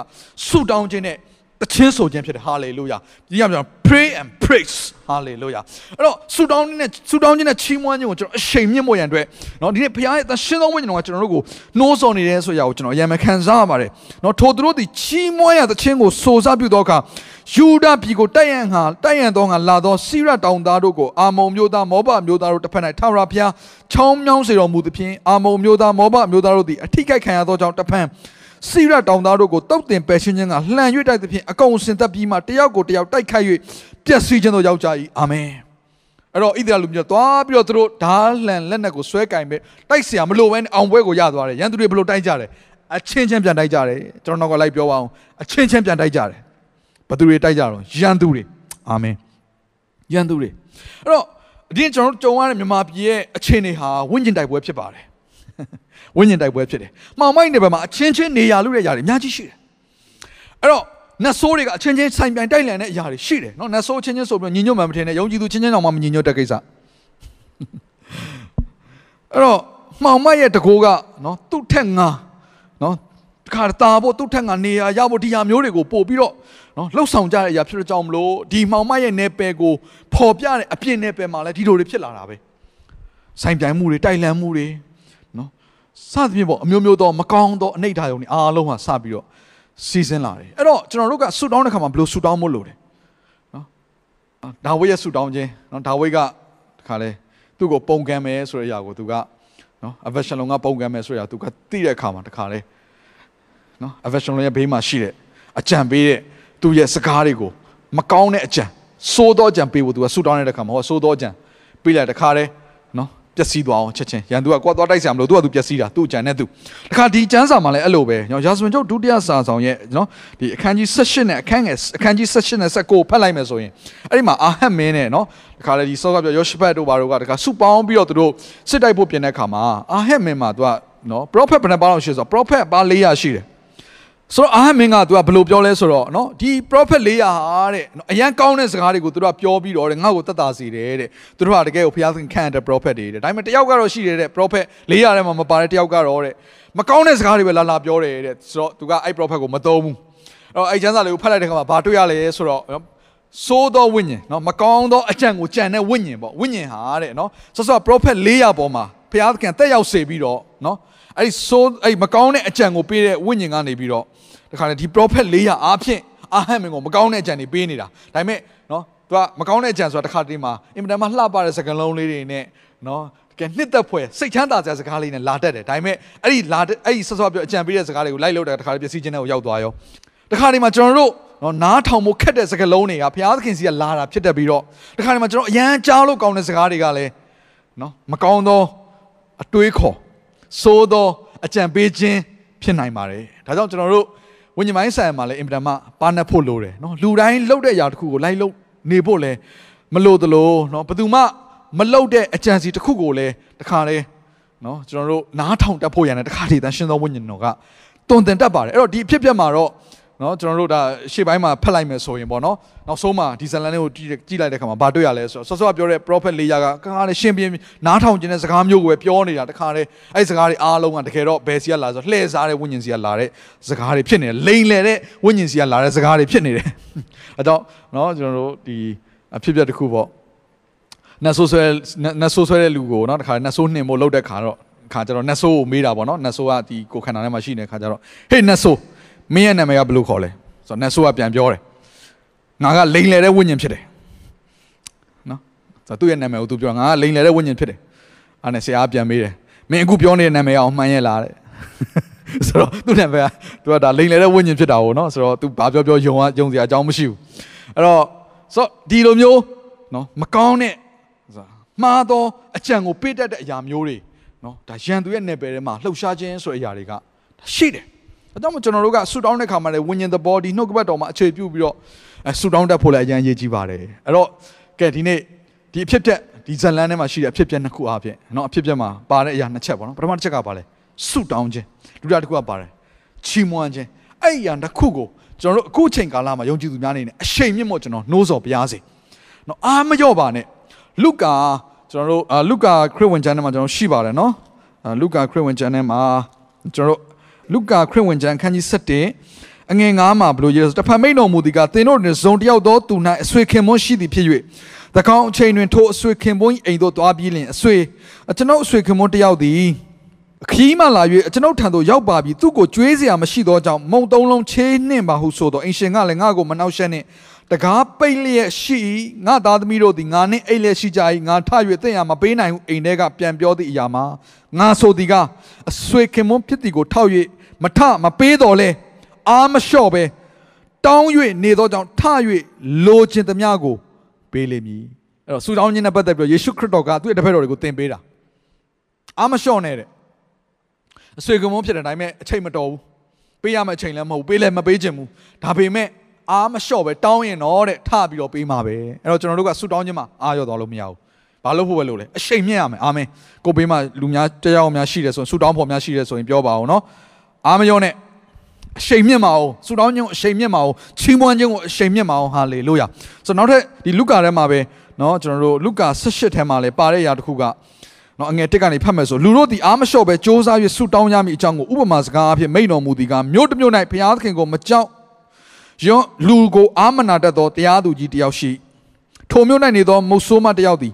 ဆူတောင်းခြင်းနဲ့ တချင်းဆိုခြင်းဖြစ်တယ် hallelujah ဒီကပြော pray and praise hallelujah အဲ့တော့ဆူတောင်းခြင်းနဲ့ဆူတောင်းခြင်းနဲ့ချီးမွမ်းခြင်းကိုကျွန်တော်အချိန်မြင့်ဖို့ရန်အတွက်เนาะဒီနေ့ဘုရားရဲ့သရှင်သောဝိညာဉ်တော်ကကျွန်တော်တို့ကိုနှိုးဆော်နေတယ်ဆိုရာကိုကျွန်တော်အရင်မခံစားရပါတယ်เนาะထိုသူတို့သည်ချီးမွမ်းရသခြင်းကိုစိုးစားပြုသောအခါယူဒပြည်ကိုတိုက်ရန်ဟာတိုက်ရန်သောငါလာသောစိရတောင်သားတို့ကိုအာမုံမျိုးသားမောဘမျိုးသားတို့တစ်ဖက်၌ထာဝရဘုရားချောင်းမြောင်းစေတော်မူသဖြင့်အာမုံမျိုးသားမောဘမျိုးသားတို့သည်အထိကိခံရသောကြောင့်တစ်ဖက် စိရတောင်သားတို့ကိုတုတ်တင်ပယ်ရှင်းခြင်းကလှန်၍တိုက်သဖြင့်အကုန်စင်သက်ပြီးမှတယောက်ကိုတယောက်တိုက်ခိုက်၍ပျက်စီးခြင်းတို့ရောက်ကြ၏အာမင်အဲ့တော့ဣသရေလလူမျိုးသွားပြီးတော့သူတို့ဓာလှန်လက်နက်ကိုဆွဲကင်ပဲတိုက်เสียမလို့ပဲအောင်ပွဲကိုရသွားတယ်ရန်သူတွေဘလို့တိုက်ကြတယ်အချင်းချင်းပြန်တိုက်ကြတယ်ကျွန်တော်တော့လိုက်ပြောပါအောင်အချင်းချင်းပြန်တိုက်ကြတယ်ဘသူတွေတိုက်ကြတော့ရန်သူတွေအာမင်ရန်သူတွေအဲ့တော့အရင်ကျွန်တော်တို့ကြုံရတဲ့မြန်မာပြည်ရဲ့အခြေအနေဟာဝိညာဉ်တိုက်ပွဲဖြစ်ပါတယ် ဝိညာဉ်တိုက်ပွဲဖြစ်တယ်။မှောင်မိုက်နယ်ဘက်မှာအချင်းချင်းနေရလို့တဲ့ຢာတွေအများကြီးရှိတယ်။အဲ့တော့နတ်ဆိုးတွေကအချင်းချင်းဆိုင်ပြိုင်တိုက်လန်တဲ့အရာတွေရှိတယ်နော်နတ်ဆိုးချင်းချင်းဆိုပြီးညီညွတ်မှမထင်နဲ့ယုံကြည်သူချင်းချင်းတောင်မှမညီညွတ်တဲ့ကိစ္စအဲ့တော့မှောင်မိုက်ရဲ့တကိုးကနော်သူ့ထက်ငါနော်တခါတာဖို့သူ့ထက်ငါနေရရဖို့ဒီဟာမျိုးတွေကိုပို့ပြီးတော့နော်လှုပ်ဆောင်ကြတဲ့အရာဖြစ်တဲ့ကြောင့်မလို့ဒီမှောင်မိုက်ရဲ့နယ်ပယ်ကိုပေါ်ပြတဲ့အပြစ်နယ်ပယ်မှာလည်းဒီလိုတွေဖြစ်လာတာပဲဆိုင်ပြိုင်မှုတွေတိုက်လန်မှုတွေနော် စသဖြင့်ပေါ့အမျိုးမျိုးသောမကောင်းသောအနိဋ္ဌာယုံတွေအားလုံးဟာစပြီးတော့စီစဉ်လာတယ်အဲ့တော့ကျွန်တော်တို့ကဆူတောင်းတဲ့ခါမှာဘယ်လိုဆူတောင်းမို့လို့တယ်နော်ဒါဝိရဲ့ဆူတောင်းခြင်းနော်ဒါဝိကတခါလဲသူ့ကိုပုံကံမယ်ဆိုတဲ့အရာကိုသူကနော်အဗက်ရှလုံကပုံကံမယ်ဆိုတဲ့အရာသူကသိတဲ့အခါမှာတခါလဲနော်အဗက်ရှလုံရဲ့ဘေးမှာရှိတဲ့အကြံပေးတဲ့သူ့ရဲ့စကားတွေကိုမကောင်းတဲ့အကြံစိုးသောအကြံပေးဖို့သူကဆူတောင်းတဲ့အခါမှာဟောစိုးသောအကြံပေးလိုက်တခါလဲနော် ပျက်စီးသွားအောင်ချက်ချင်းရန်သူကကိုယ်သွားတိုက်ဆရာမလို့သူကသူပျက်စီးတာသူ့အကြံနဲ့သူတခါဒီကျမ်းစာမှာလည်းအဲ့လိုပဲကျွန်တော်ရာဇဝင်ကျုပ်ဒုတိယစာဆောင်ရဲ့နော်ဒီအခန်းကြီး16နဲ့အခန်းငယ်အခန်းကြီး16နဲ့19ဖတ်လိုက်မယ်ဆိုရင်အဲ့ဒီမှာအာဟတ်မင်းနဲ့နော်တခါလေဒီဆောကပြောယောရှဖတ်တို့ဘာတို့ကတခါစုပေါင်းပြီးတော့သူတို့စစ်တိုက်ဖို့ပြင်တဲ့အခါမှာအာဟတ်မင်းမှာသူကနော် prophet ဘယ်နှပါအောင်ရှိဆိုတော့ prophet ပါ400ရှိတယ် ဆိုတော့အာဟမင်းကသူကဘယ်လိုပြောလဲဆိုတော့နော်ဒီ prophet 400ဟာတဲ့နော်အရန်ကောင်းတဲ့စကားတွေကိုသူတို့ကပြောပြီးတော့တဲ့ငါ့ကိုသက်သာစေတယ်တဲ့သူတို့ကတကယ်ကိုဘုရားသခင်ခံတဲ့ prophet တွေတဲ့ဒါပေမဲ့တယောက်ကတော့ရှိတယ်တဲ့ prophet 400ထဲမှာမပါတဲ့တယောက်ကတော့တဲ့မကောင်းတဲ့စကားတွေပဲလာလာပြောတယ်တဲ့ဆိုတော့သူကအဲ့ prophet ကိုမသုံးဘူးအဲ့တော့အဲ့ကျမ်းစာလေးကိုဖတ်လိုက်တဲ့ခါမှာဘာတွေ့ရလဲဆိုတော့စိုးသောဝိညာဉ်နော်မကောင်းသောအကြံကိုကြံတဲ့ဝိညာဉ်ပေါ့ဝိညာဉ်ဟာတဲ့နော်ဆောဆော prophet 400ပေါ်မှာဘုရားသခင်တက်ရောက်စေပြီးတော့နော် အဲ့ဒီစိုးအဲ့မကောင်းတဲ့အကြံကိုပေးတဲ့ဝိညာဉ်ကနေပြီးတော့တခါလေဒီ prophet 400အားဖြင့်အာဟမ်မင်းကိုမကောင်းတဲ့အကြံတွေပေးနေတာဒါပေမဲ့နော်သူကမကောင်းတဲ့အကြံဆိုတာတခါတည်းမှာအင်မတန်မှလှပတဲ့စကားလုံးလေးတွေနဲ့နော်တကယ်နှစ်သက်ဖွယ်စိတ်ချမ်းသာစရာစကားလေးနဲ့လာတတ်တယ်ဒါပေမဲ့အဲ့ဒီလာအဲ့ဒီဆော့ဆော့ပြောအကြံပေးတဲ့စကားတွေကိုလိုက်လို့တဲ့တခါလေပျက်စီးခြင်းတွေကိုရောက်သွားရောတခါတည်းမှာကျွန်တော်တို့နော်နားထောင်ဖို့ခက်တဲ့စကားလုံးတွေကဘုရားသခင်စီကလာတာဖြစ်တတ်ပြီးတော့တခါတည်းမှာကျွန်တော်အရန်ကြားလို့ကောင်းတဲ့စကားတွေကလည်းနော်မကောင်းသောအတွေးခေါ် စိုးသောအကြံပေးခြင်းဖြစ်နိုင်ပါတယ်ဒါကြောင့်ကျွန်တော်တို့ဝိညာဉ်ပိုင်းဆိုင်မှာလည်းအင်ပဒမပါနှက်ဖို့လိုတယ်နော်လူတိုင်းလှုပ်တဲ့အရာတစ်ခုကိုလိုက်လှုပ်နေဖို့လည်းမလိုသလိုနော်ဘယ်သူမှမလှုပ်တဲ့အကြံစီတစ်ခုကိုလည်းတခါလေနော်ကျွန်တော်တို့နားထောင်တတ်ဖို့ရန်တခါတည်းတန်ရှင်းသောဝိညာဉ်တော်ကတုံတင်တတ်ပါတယ်အဲ့တော့ဒီအဖြစ်ပြက်မှာတော့ နော်ကျွန်တော်တို့ဒါရှေ့ပိုင်းမှာဖတ်လိုက်မယ်ဆိုရင်ပေါ့နော်နောက်ဆုံးမှာဒီဇလန်လေးကိုကြည့်ကြည့်လိုက်တဲ့ခါမှာဘာတွေ့ရလဲဆိုတော့ဆော့ဆော့ပြောတဲ့ prophet လေးရာကခါခါလေးရှင်းပြင်းနားထောင်ခြင်းတဲ့စကားမျိုးကိုပဲပြောနေတာတခါလေအဲ့စကားတွေအားလုံးကတကယ်တော့ဘယ်စီကလာဆိုလှည့်စားတဲ့ဝိညာဉ်စီကလာတဲ့စကားတွေဖြစ်နေတယ်လိန်လေတဲ့ဝိညာဉ်စီကလာတဲ့စကားတွေဖြစ်နေတယ်အဲတော့နော်ကျွန်တော်တို့ဒီအဖြစ်ပြက်တစ်ခုပေါ့နတ်ဆိုးဆွဲနတ်ဆိုးဆွဲတဲ့လူကိုနော်တခါနတ်ဆိုးနှင်ဖို့လှုပ်တဲ့ခါတော့ခါကျတော့နတ်ဆိုးကိုမေးတာပေါ့နော်နတ်ဆိုးကဒီကိုခန္ဓာထဲမှာရှိနေတဲ့ခါကျတော့ဟေးနတ်ဆိုး မင်းရဲ့နာမည်ကဘယ်လိုခေါ်လဲဆိုတော့နတ်ဆိုးကပြန်ပြောတယ်ငါကလိန်လေတဲ့ဝိညာဉ်ဖြစ်တယ်နော်ဆိုတော့သူ့ရဲ့နာမည်ကိုသူပြောငါကလိန်လေတဲ့ဝိညာဉ်ဖြစ်တယ်အဲ့နဲ့ဆရာပြန်မေးတယ်မင်းအခုပြောနေတဲ့နာမည်အောင်မှန်ရဲ့လားတဲ့ဆိုတော့သူ့နာမည်ကသူကဒါလိန်လေတဲ့ဝိညာဉ်ဖြစ်တာ ਉਹ နော်ဆိုတော့ तू ဘာပြောပြောယုံယုံစရာအကြောင်းမရှိဘူးအဲ့တော့ဆိုတော့ဒီလိုမျိုးနော်မကောင်းတဲ့မှားသောအကြံကိုပေးတတ်တဲ့အရာမျိုးတွေနော်ဒါရန်သူရဲ့နယ်ပယ်ထဲမှာလှုပ်ရှားခြင်းဆိုတဲ့အရာတွေကရှိတယ်။ အဲကြောင့်ကျွန်တော်တို့ကဆူတောင်းတဲ့ခါမှာလည်းဝิญဉ်သဘောဒီနှုတ်ကပတ်တော်မှာအခြေပြုပြီးတော့အဲဆူတောင်းတတ်ဖို့လည်းအရင်ရေးကြည့်ပါတယ်။အဲ့တော့ကဲဒီနေ့ဒီအဖြစ်ပြက်ဒီဇလန်ထဲမှာရှိတဲ့အဖြစ်ပြက်နှစ်ခုအပြင်เนาะအဖြစ်ပြက်မှာပါတဲ့အရာနှစ်ချက်ပေါ့နော်။ပထမတစ်ချက်ကပါလဲဆူတောင်းခြင်းဒုတိယတစ်ခုကပါတယ်ချီးမွမ်းခြင်းအဲ့အရာတစ်ခုကို ကျွန်တော်တို့အခုချိန်ကာလမှာယုံကြည်သူများအနေနဲ့အရှိန်မြင့်မို့ကျွန်တော်နှိုးဆော်ပြားစေနော်အားမလျော့ပါနဲ့လုကာကျွန်တော်တို့အာလုကာခရစ်ဝင်ကျမ်းထဲမှာကျွန်တော်ရှိပါတယ်နော်အာလုကာခရစ်ဝင်ကျမ်းထဲမှာကျွန်တော်တို့ လူကာခရစ်ဝင်ကျမ်းခန်းကြီး7အငယ်9မှာဘလို့ရေးဆိုတဖန်မိတ်တော်မူသည်ကသင်တို့တွင်ဇုံတယောက်သောသူ၌အဆွေခင်မွန်းရှိသည်ဖြစ်၍သကောင်အချိန်တွင်ထိုအဆွေခင်မွန်းအိမ်သို့သွားပြီးလျှင်အဆွေအကျွန်ုပ်အဆွေခင်မွန်းတယောက်သည်အခီးမှလာ၍အကျွန်ုပ်ထံသို့ရောက်ပါပြီးသူ့ကိုကြွေးစရာမရှိသောကြောင့်မုံသုံးလုံးချေးနှင့်ပါဟုဆိုသောအင်ရှင်ကလည်းငါ့ကိုမနှောက်ယှက်နှင့် တကားပိတ်လျက်ရှိငါသားသမီးတို့သည်ငါနှင့်အိတ်လျက်ရှိကြ၏ငါထ၍တင့်ရမပေးနိုင်ဟုအိမ်ထဲကပြန်ပြောသည့်အရာမှာငါဆိုသည်ကအဆွေခင်မွန်းဖြစ်သည်ကိုထောက်၍မထမပေးတော်လဲအာမလျှော့ပဲတောင်း၍နေသောကြောင့်ထ၍လိုချင်သမျှကိုပေးလိမ့်မည်အဲ့တော့ဆူတောင်းခြင်းနဲ့ပတ်သက်ပြီးတော့ယေရှုခရစ်တော်ကသူ့ရဲ့တပည့်တော်တွေကိုသင်ပေးတာအာမလျှော့နဲ့တဲ့အဆွေကမုန်းဖြစ်တဲ့အတိုင်းမဲ့အချိန်မတော်ဘူးပေးရမယ့်အချိန်လည်းမဟုတ်ဘူးပေးလည်းမပေးချင်ဘူးဒါပေမဲ့ အားမလျှော့ပဲတောင်းရင်တော့တဲ့ထပြီးတော့ပေးမှာပဲအဲ့တော့ကျွန်တော်တို့ကဆူတောင်းခြင်းမှာအားရောသွားလို့မရဘူးဘာလို့ဖို့ပဲလို့လဲအချိန်မြင့်ရမယ်အာမင်ကိုပေးမှာလူများတရားအောင်များရှိတယ်ဆိုရင်ဆူတောင်းဖို့များရှိတယ်ဆိုရင်ပြောပါအောင်နော်အားမရောနဲ့အရှိန်မြင့်မအောင်ဆူတောင်းခြင်းကိုအရှိန်မြင့်မအောင်ချီးမွမ်းခြင်းကိုအရှိန်မြင့်မအောင်ဟာလေလုယာဆိုတော့နောက်ထပ်ဒီလုကာထဲမှာပဲเนาะကျွန်တော်တို့လုကာ18ထဲမှာလည်းပါတဲ့အရာတစ်ခုကနော်အငယ်တစ်ကနေဖတ်မယ်ဆိုလူတို့ဒီအားမလျှော့ပဲစ조사၍ဆူတောင်းကြမိအကြောင်းကိုဥပမာစကားအဖြစ်မိန်တော်မူသည်ကမြို့တစ်မြို့၌ဘုရားသခင်ကိုမကြောက် ယောလူကိုအာမနာတတ်သောတရားသူကြီးတယောက်ရှိထိုမြို့၌နေသောမုတ်ဆိုးမတယောက်သည်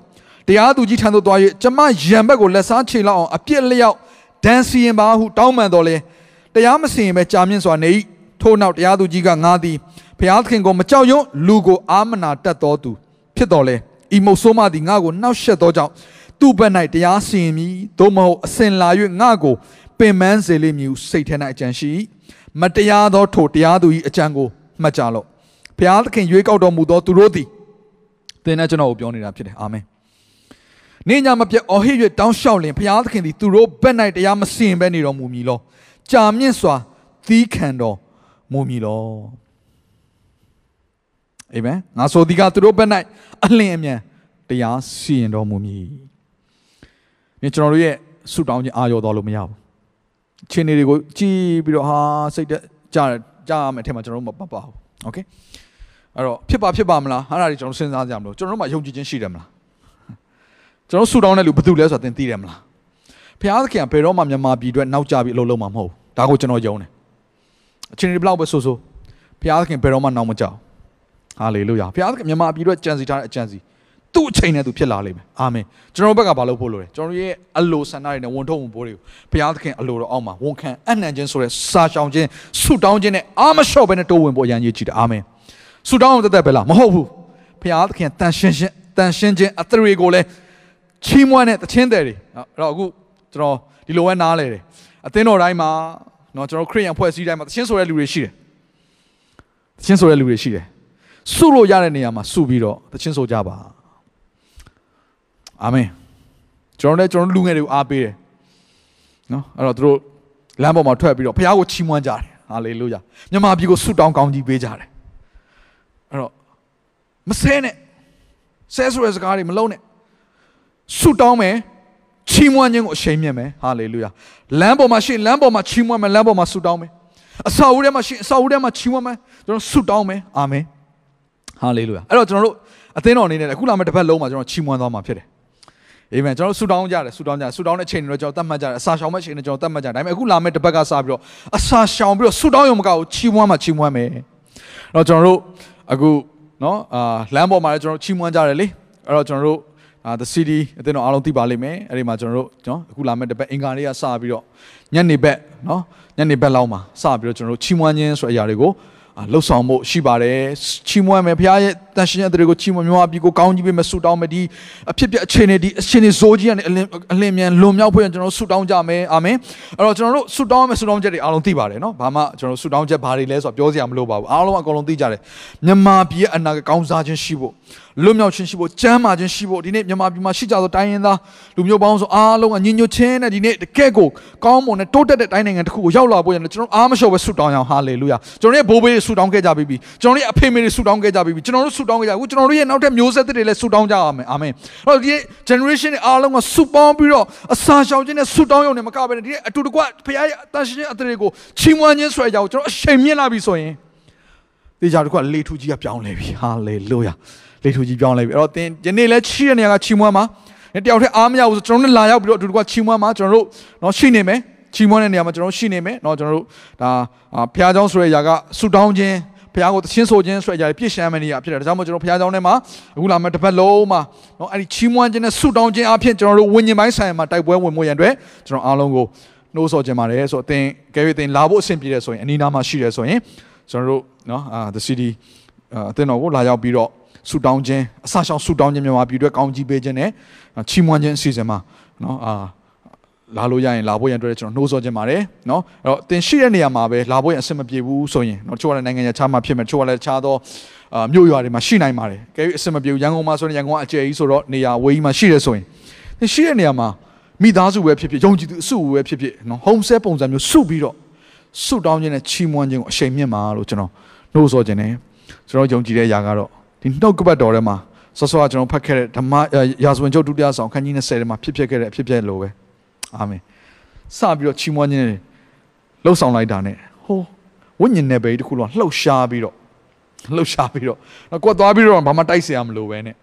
တရားသူကြီးထံသို့သွား၍ကျမရံဘက်ကိုလက်စားချိန်လောက်အောင်အပြစ်လျောက်ဒန်စီရင်ပါဟုတောင်းပန်တော်လဲတရားမစင်ရင်ပဲကြာမြင့်စွာနေ၏ထို့နောက်တရားသူကြီးကငါသည်ဘုရားသခင်ကိုမကြောက်ရွံ့လူကိုအာမနာတတ်သောသူဖြစ်တော်လဲဤမုတ်ဆိုးမသည်ငါကိုနှောက်ယှက်သောကြောင့်သူ့ဘက်၌တရားစီရင်မည်သို့မဟုတ်အစဉ်လာ၍ငါကိုပင်ပန်းစေလိမ့်မည်ဟုစိတ်ထဲ၌အကြံရှိမတရားသောထိုတရားသူ၏အကြံကို မှတ်ကြလော့ဘုရားသခင်ရွေးကောက်တော်မူသောသူတို့သည်သင်နဲ့ကျွန်တော်ကိုပြောနေတာဖြစ်တယ်အာမင်နေညာမပြတ်အော်ဟစ်၍တောင်းလျှောက်လင်ဘုရားသခင်သည်သူတို့ဘက်၌တရားမစင်ဘဲနေတော်မူမည်လောကြာမြင့်စွာသီးခံတော်မူမည်လောအာမင်ငါဆိုဒီကသူတို့ဘက်၌အလင်းအမြန်တရားစီရင်တော်မူမည်။ညကျွန်တော်တို့ရဲ့ဆူတောင်းခြင်းအာရောတော်လို့မရဘူး။ခြေနေတွေကိုကြည်ပြီးတော့ဟာစိတ်တက်ကြား ကြားရမယ်အထက်မှာကျွန်တော်တို့မပတ်ပါဘူး။ Okay ။အဲ့တော့ဖြစ်ပါဖြစ်ပါမလား။အဲ့ဒါတွေကျွန်တော်စဉ်းစားကြမလို့ကျွန်တော်တို့မှာယုံကြည်ခြင်းရှိတယ်မလား။ကျွန်တော်ဆူတောင်းတဲ့လူဘယ်သူလဲဆိုတာသင်သိတယ်မလား။ဘုရားသခင်ကဘယ်တော့မှမြန်မာပြည်အတွက်နောက်ကျပြီးအလုပ်လုပ်မှာမဟုတ်ဘူး။ဒါကိုကျွန်တော်ယုံတယ်။အချိန်တွေဘလောက်ပဲဆိုဆိုဘုရားသခင်ဘယ်တော့မှနောက်မကြောက်။ဟာလေလုယာ။ဘုရားသခင်မြန်မာပြည်အတွက်ကြံစီထားတဲ့အကြံစီ သူ့အချိန်နဲ့သူဖြစ်လာလိမ့်မယ်အာမင်ကျွန်တော်ဘက်ကဘာလုပ်ဖို့လိုလဲကျွန်တော်ရဲ့အလိုဆန္ဒတွေနဲ့ဝန်ထုတ်ဝန်ပိုးတွေကိုဘုရားသခင်အလိုတော်အောက်မှာဝန်ခံအနှံခြင်းဆိုတဲ့စာရှောင်ခြင်းဆုတောင်းခြင်းနဲ့အာမလျှော့ပဲနဲ့တိုးဝင်ဖို့အရန်ကြီးကြည့်တယ်အာမင်ဆုတောင်းအောင်တက်တက်ပဲလားမဟုတ်ဘူးဘုရားသခင်တန်ရှင်းခြင်းတန်ရှင်းခြင်းအသရေကိုလည်းချီးမွမ်းတဲ့တခြင်းတယ်တွေအဲ့တော့အခုကျွန်တော်ဒီလိုပဲနားလဲတယ်အသင်းတော်တိုင်းမှာเนาะကျွန်တော်ခရိယန်ဖွဲ့စည်းတိုင်းမှာတခြင်းဆိုတဲ့လူတွေရှိတယ်တခြင်းဆိုတဲ့လူတွေရှိတယ်စုလို့ရတဲ့နေရာမှာစုပြီးတော့တခြင်းဆိုကြပါ အာမင်ကျွန်တော်လည်းကျွန်တော်လူငယ်တွေကိုအားပေးတယ်နော်အဲ့တော့သူတို့လမ်းပေါ်မှာထွက်ပြီးတော့ဘုရားကိုချီးမွမ်းကြတယ်ဟာလေလုယာမြန်မာပြည်ကိုဆုတောင်းကောင်းကြီးပေးကြတယ်အဲ့တော့မဆဲနဲ့ဆဲဆိုတဲ့စကားတွေမလုံးနဲ့ဆုတောင်းမယ်ချီးမွမ်းခြင်းကိုအရှိန်မြင့်မယ်ဟာလေလုယာလမ်းပေါ်မှာရှိလမ်းပေါ်မှာချီးမွမ်းမယ်လမ်းပေါ်မှာဆုတောင်းမယ်အစာအုပ်ထဲမှာရှိအစာအုပ်ထဲမှာချီးမွမ်းမယ်ကျွန်တော်ဆုတောင်းမယ်အာမင်ဟာလေလုယာအဲ့တော့ကျွန်တော်တို့အသင်းတော်အနေနဲ့အခုလာမယ့်တစ်ပတ်လုံးမှာကျွန်တော်ချီးမွမ်းသွားမှာဖြစ်တယ် အာမင်ကျွန်တော်ဆူတောင်းကြတယ်ဆူတောင်းကြတယ်ဆူတောင်းတဲ့ချိန်တွေတော့ကျွန်တော်တတ်မှတ်ကြတယ်အစာရှောင်မဲ့ချိန်တွေကျွန်တော်တတ်မှတ်ကြတယ်ဒါပေမဲ့အခုလာမယ့်တစ်ပတ်ကစပြီးတော့အစာရှောင်ပြီးတော့ဆူတောင်းရုံမကဘူးချီးမွမ်းမှချီးမွမ်းမယ်အဲ့တော့ကျွန်တော်တို့အခုနော်အာလမ်းပေါ်မှာလည်းကျွန်တော်ချီးမွမ်းကြတယ်လေအဲ့တော့ကျွန်တော်တို့အာ the city အတင်းတော့အားလုံးသိပါလိမ့်မယ်အဲ့ဒီမှာကျွန်တော်တို့နော်အခုလာမယ့်တစ်ပတ်အင်္ဂါနေ့ကစပြီးတော့ညနေဘက်နော်ညနေဘက်လောက်မှာစပြီးတော့ကျွန်တော်တို့ချီးမွမ်းခြင်းဆိုတဲ့အရာတွေကိုလှုပ်ဆောင်မှုရှိပါတယ်ချီးမွမ်းမယ်ဘုရားရဲ့တန်ရှင်တဲ့တွေကိုချီးမွမ်းမြန်မာပြည်ကိုကောင်းကြီးပေးမယ်ဆုတောင်းမယ်ဒီအဖြစ်ပြအခြေအနေဒီအခြေအနေဇိုးကြီးကနေအလင်းအလင်းမြန်လွန်မြောက်ဖို့ကျွန်တော်တို့ဆုတောင်းကြမယ်အာမင်အဲ့တော့ကျွန်တော်တို့ဆုတောင်းမယ်ဆုတောင်းချက်တွေအားလုံးသိပါတယ်နော်ဘာမှကျွန်တော်တို့ဆုတောင်းချက်ဘာတွေလဲဆိုတော့ပြောစရာမလိုပါဘူးအားလုံးအကုန်လုံးသိကြတယ်မြန်မာပြည်ရဲ့အနာဂတ်ကောင်းစားခြင်းရှိဖို့လွတ်မြောက်ခြင်းရှိဖို့ကျမ်းမာခြင်းရှိဖို့ဒီနေ့မြန်မာပြည်မှာရှိကြသောတိုင်းရင်းသားလူမျိုးပေါင်းစုံအားလုံးကညီညွတ်ခြင်းနဲ့ဒီနေ့တကယ့်ကိုကောင်းမွန်တဲ့တိုးတက်တဲ့တိုင်းနိုင်ငံတစ်ခုကိုရောက်လာဖို့ရတယ်ကျွန်တော်အားမလျှော့ပဲဆုတောင်းရအောင်ဟာလေလုယာကျွန်တော်ရဲ့ဘိုးဘေးတွေဆုတောင်းခဲ့ကြပြီးပြီကျွန်တော်ရဲ့အဖေမေတွေဆုတောင်းခဲ့ကြပြီးပြီကျွန်တော်တို့ဆုတောင်းခဲ့ကြအခုကျွန်တော်တို့ရဲ့နောက်ထပ်မျိုးဆက်တွေလည်းဆုတောင်းကြရမယ်အာမင်အဲ့တော့ဒီ generation တွေအားလုံးကဆုပေါင်းပြီးတော့အစာရှောင်ခြင်းနဲ့ဆုတောင်းရုံနဲ့မကဘဲနဲ့ဒီအတူတကွဖခင်ရဲ့အတန်ရှင်ရဲ့အတရေကိုချီးမွမ်းခြင်းဆိုတဲ့အကြောင်းကျွန်တော်အရှိန်မြင့်လာပြီဆိုရင် တေချာတစ်ခုကလေထူကြီးကပြောင်းလဲပြီဟာလေလို့ရလေထူကြီးပြောင်းလဲပြီအဲ့တော့သင်ယနေ့လဲချီးတဲ့နေရာကချီးမွမ်းမှာတယောက်တည်းအားမရဘူးဆိုကျွန်တော်တို့လာရောက်ပြီးတော့အတူတကွချီးမွမ်းမှာကျွန်တော်တို့နော်ရှိနေမယ်ချီးမွမ်းတဲ့နေရာမှာကျွန်တော်တို့ရှိနေမယ်เนาะကျွန်တော်တို့ဒါဖះเจ้าဆိုတဲ့ຢာကဆူတောင်းခြင်း ဖះကိုတချင်းဆိုခြင်းဆိုတဲ့ຢာပြည့်ရှမ်းမယ့်နေရာဖြစ်တယ်ဒါကြောင့်မို့ကျွန်တော်ဖះเจ้าထဲမှာအခုလာမယ့်တစ်ပတ်လုံးမှာเนาะအဲ့ဒီချီးမွမ်းခြင်းနဲ့ဆူတောင်းခြင်းအဖြစ်ကျွန်တော်တို့ဝิญဉ်ပိုင်းဆိုင်မှာတိုက်ပွဲဝင်မှုရန်အတွက်ကျွန်တော်အားလုံးကိုနှိုးဆော်ခြင်းပါတယ်ဆိုတော့အသင်ကဲ၍သင်လာဖို့အဆင်ပြေတယ်ဆိုရင်အနီးနားမှာရှိတယ်ဆိုရင်ကျွန်တော်တို့เนาะအာ the city အသင်တော်ကိုလာရောက်ပြီးတော့ဆူတောင်းခြင်းအဆရှောင်းဆူတောင်းခြင်းမြန်မာပြည်အတွက်ကောင်းကြီးပေးခြင်းနဲ့ချီးမွမ်းခြင်းအစီအစဉ်မှာเนาะအာ လာလို့ရရင်လာဖို့ရန်အတွက်ကျွန်တော်နှိုးဆော်ခြင်းပါတယ်เนาะအဲ့တော့တင်ရှိတဲ့နေရာမှာပဲလာဖို့ရန်အဆင်မပြေဘူးဆိုရင်เนาะချို့ကလည်းနိုင်ငံခြားမှာဖြစ်မယ်ချို့ကလည်းတခြားသောအာမြို့ရွာတွေမှာရှိနိုင်ပါတယ်ကဲအဆင်မပြေဘူးရန်ကုန်မှာဆိုရင်ရန်ကုန်ကအကျယ်ကြီးဆိုတော့နေရာဝေးကြီးမှာရှိတယ်ဆိုရင်တင်ရှိတဲ့နေရာမှာမိသားစုပဲဖြစ်ဖြစ်ယုံကြည်သူအစုပဲဖြစ်ဖြစ်เนาะ home set ပုံစံမျိုးစုပြီးတော့စုတောင်းခြင်းနဲ့ချီးမွမ်းခြင်းကိုအရှိန်မြင့်ပါလို့ကျွန်တော်နှိုးဆော်ခြင်းနဲ့ကျွန်တော်ယုံကြည်တဲ့ຢာကတော့ဒီနှုတ်ကပတ်တော်ထဲမှာဆောစောကကျွန်တော်ဖတ်ခဲ့တဲ့ဓမ္မရာဇဝင်ချုပ်ဒုတိယဆောင်ခန်းကြီး20ထဲမှာဖြစ်ဖြစ်ခဲ့တဲ့အဖြစ်ဖြစ်လို့ပဲ အာမင်စပြီးတော့ချီးမွမ်းခြင်းနဲ့လှုပ်ဆောင်လိုက်တာနဲ့ဟိုဝိညာဉ်နယ်ပယ်တစ်ခုလုံးလှုပ်ရှားပြီးတော့လှုပ်ရှားပြီးတော့ကိုယ်သွားပြီးတော့ဘာမှတိုက်เสียရမလို့ပဲနဲ့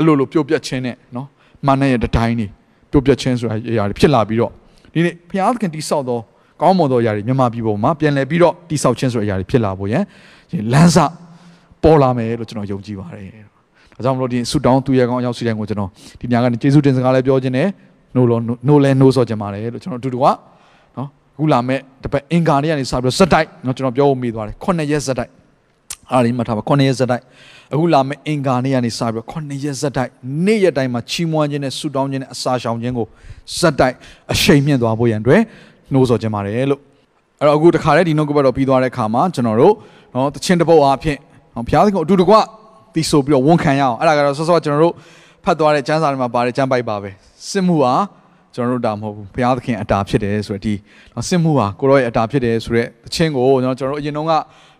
အလိုလိုပြုတ်ပြတ်ခြင်းနဲ့နော်မာနရဲ့တတိုင်းနေပြုတ်ပြတ်ခြင်းဆိုတာအရာတွေဖြစ်လာပြီးတော့ဒီနေ့ဘုရားသခင်တိဆောက်သောကောင်းမွန်သောအရာတွေမြန်မာပြည်ပေါ်မှာပြန်လည်ပြီးတော့တိဆောက်ခြင်းဆိုတဲ့အရာတွေဖြစ်လာဖို့ရန်လမ်းစပေါ်လာမယ်လို့ကျွန်တော်ယုံကြည်ပါတယ်။ဒါကြောင့်မလို့ဒီဆူတောင်းသူရဲ့ကောင်းအရောက်စီတိုင်းကိုကျွန်တော်ဒီညကနေကျေးဇူးတင်စကားလည်းပြောခြင်းနဲ့ နိုးလို့နိုးလဲနိုးဆော့ခြင်းပါတယ်လို့ကျွန်တော်အတူတူကနော်အခုလာမဲ့တပတ်အင်္ဂါနေ့ကနေစပြီးတော့ဇက်တိုက်နော်ကျွန်တော်ပြောဖို့မိသွားတယ်ခုနှစ်ရက်ဇက်တိုက်အားဒီမှာထားပါခုနှစ်ရက်ဇက်တိုက်အခုလာမဲ့အင်္ဂါနေ့ကနေစပြီးတော့ခုနှစ်ရက်ဇက်တိုက်နေ့ရက်တိုင်းမှာချီးမွမ်းခြင်းနဲ့ဆူတောင်းခြင်းနဲ့အစာရှောင်ခြင်းကိုဇက်တိုက်အရှိန်မြင့်သွားဖို့ရန်အတွက်နှိုးဆော်ခြင်းပါတယ်လို့အဲ့တော့အခုတခါတည်းဒီနှုတ်ကပတ်တော်ပြီးသွားတဲ့အခါမှာကျွန်တော်တို့နော်တခြင်းတစ်ပုတ်အားဖြင့်ဘုရားသခင်အတူတကွတီးဆိုပြီးတော့ဝန်ခံရအောင်အဲ့ဒါကတော့ဆော့ဆော့ကျွန်တော်တို့ ဖတ်သွားတဲ့ကျမ်းစာတွေမှာပါတဲ့ကျမ်းပိုက်ပါပဲစစ်မှုဟာကျွန်တော်တို့တာမဟုတ်ဘူးဘုရားသခင်အတာဖြစ်တယ်ဆိုတဲ့ဒီစစ်မှုဟာကိုရောရဲ့အတာဖြစ်တယ်ဆိုတဲ့တခြင်းကိုကျွန်တော်ကျွန်တော်တို့အရင်တုန်းက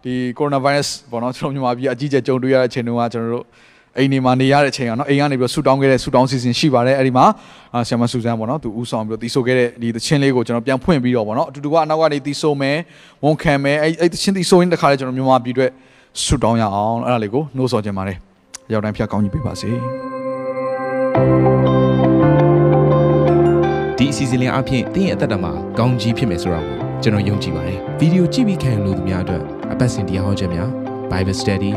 ဒီကိုရိုနာဗိုင်းရပ်စ်ပေါ့နော်ကျွန်တော်မြန်မာပြည်အကြီးကျယ်ကြုံတွေ့ရတဲ့အချိန်တုန်းကကျွန်တော်တို့အိမ်နေမှာနေရတဲ့အချိန်ကနော်အိမ်ကနေပြီးတော့ဆူတောင်းခဲ့တဲ့ဆူတောင်းစီစဉ်ရှိပါတယ်အဲ့ဒီမှာဆရာမဆူဇန်ပေါ့နော်သူဥဆောင်ပြီးတော့တီးဆိုခဲ့တဲ့ဒီသချင်းလေးကိုကျွန်တော်ပြန်ဖွင့်ပြီးတော့ပေါ့နော်အတူတူကအနောက်ကနေတီးဆိုမယ်ဝန်ခံမယ်အဲ့အဲ့သချင်းတီးဆိုရင်တခါလေကျွန်တော်မြန်မာပြည်အတွက်ဆူတောင်းရအောင်အဲ့ဒါလေးကိုနှိုးဆော်ခြင်းပါတယ်ရောက်တိုင်းဖျက်ကောင်းကြီးပေးပါစေ ဒီအစီအစဉ်လေးအပြင်တင်းရဲ့အသက်တာမှာကောင်းကြီးဖြစ်မယ်ဆိုတာကိုကျွန်တော်ယုံကြည်ပါတယ်ဗီဒီယိုကြည့်ပြီးခံယူလို့သူများအတွက်အပတ်စဉ်တရားဟောခြင်းများ Bible Study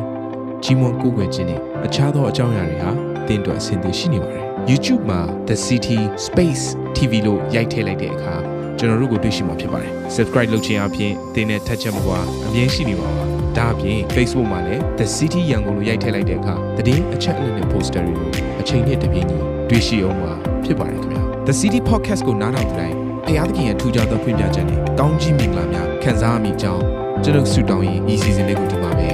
ကြီးမွန်ကိုယ်ွယ်ခြင်းနဲ့အခြားသောအကြောင်းအရာတွေဟာတင်းအတွက်အဆင်သင့်ရှိနေပါတယ် YouTube မှာ The City Space TV လို့ရိုက်ထည့်လိုက်တဲ့အခါကျွန်တော်တို့ကိုတွေ့ရှိမှာဖြစ်ပါတယ် Subscribe လုပ်ခြင်းအပြင်တင်းနဲ့ထက်ချက်မကွာအမြင်ရှိနေပါပါဒါအပြင် Facebook မှာလည်း The City ရန်ကုန်လို့ရိုက်ထည့်လိုက်တဲ့အခါတည်င်းအချက်အလက်နဲ့ poster တွေကိုအချိန်နဲ့တပြေးညီတွေ့ရှိအောင်မှာဖြစ်ပါတယ်ခင်ဗျာ The City Podcast ကိုနားထောင်ကြတိုင်းဖျားသခင်ရဲ့ထူကြသောဖွင့်ပြချက်နဲ့ကောင်းကြီးမင်္ဂလာများခံစားမိကြောင်းကျွန်တော်ဆုတောင်းရင်ဤစီစဉ်လေးကိုဒီမှာပဲ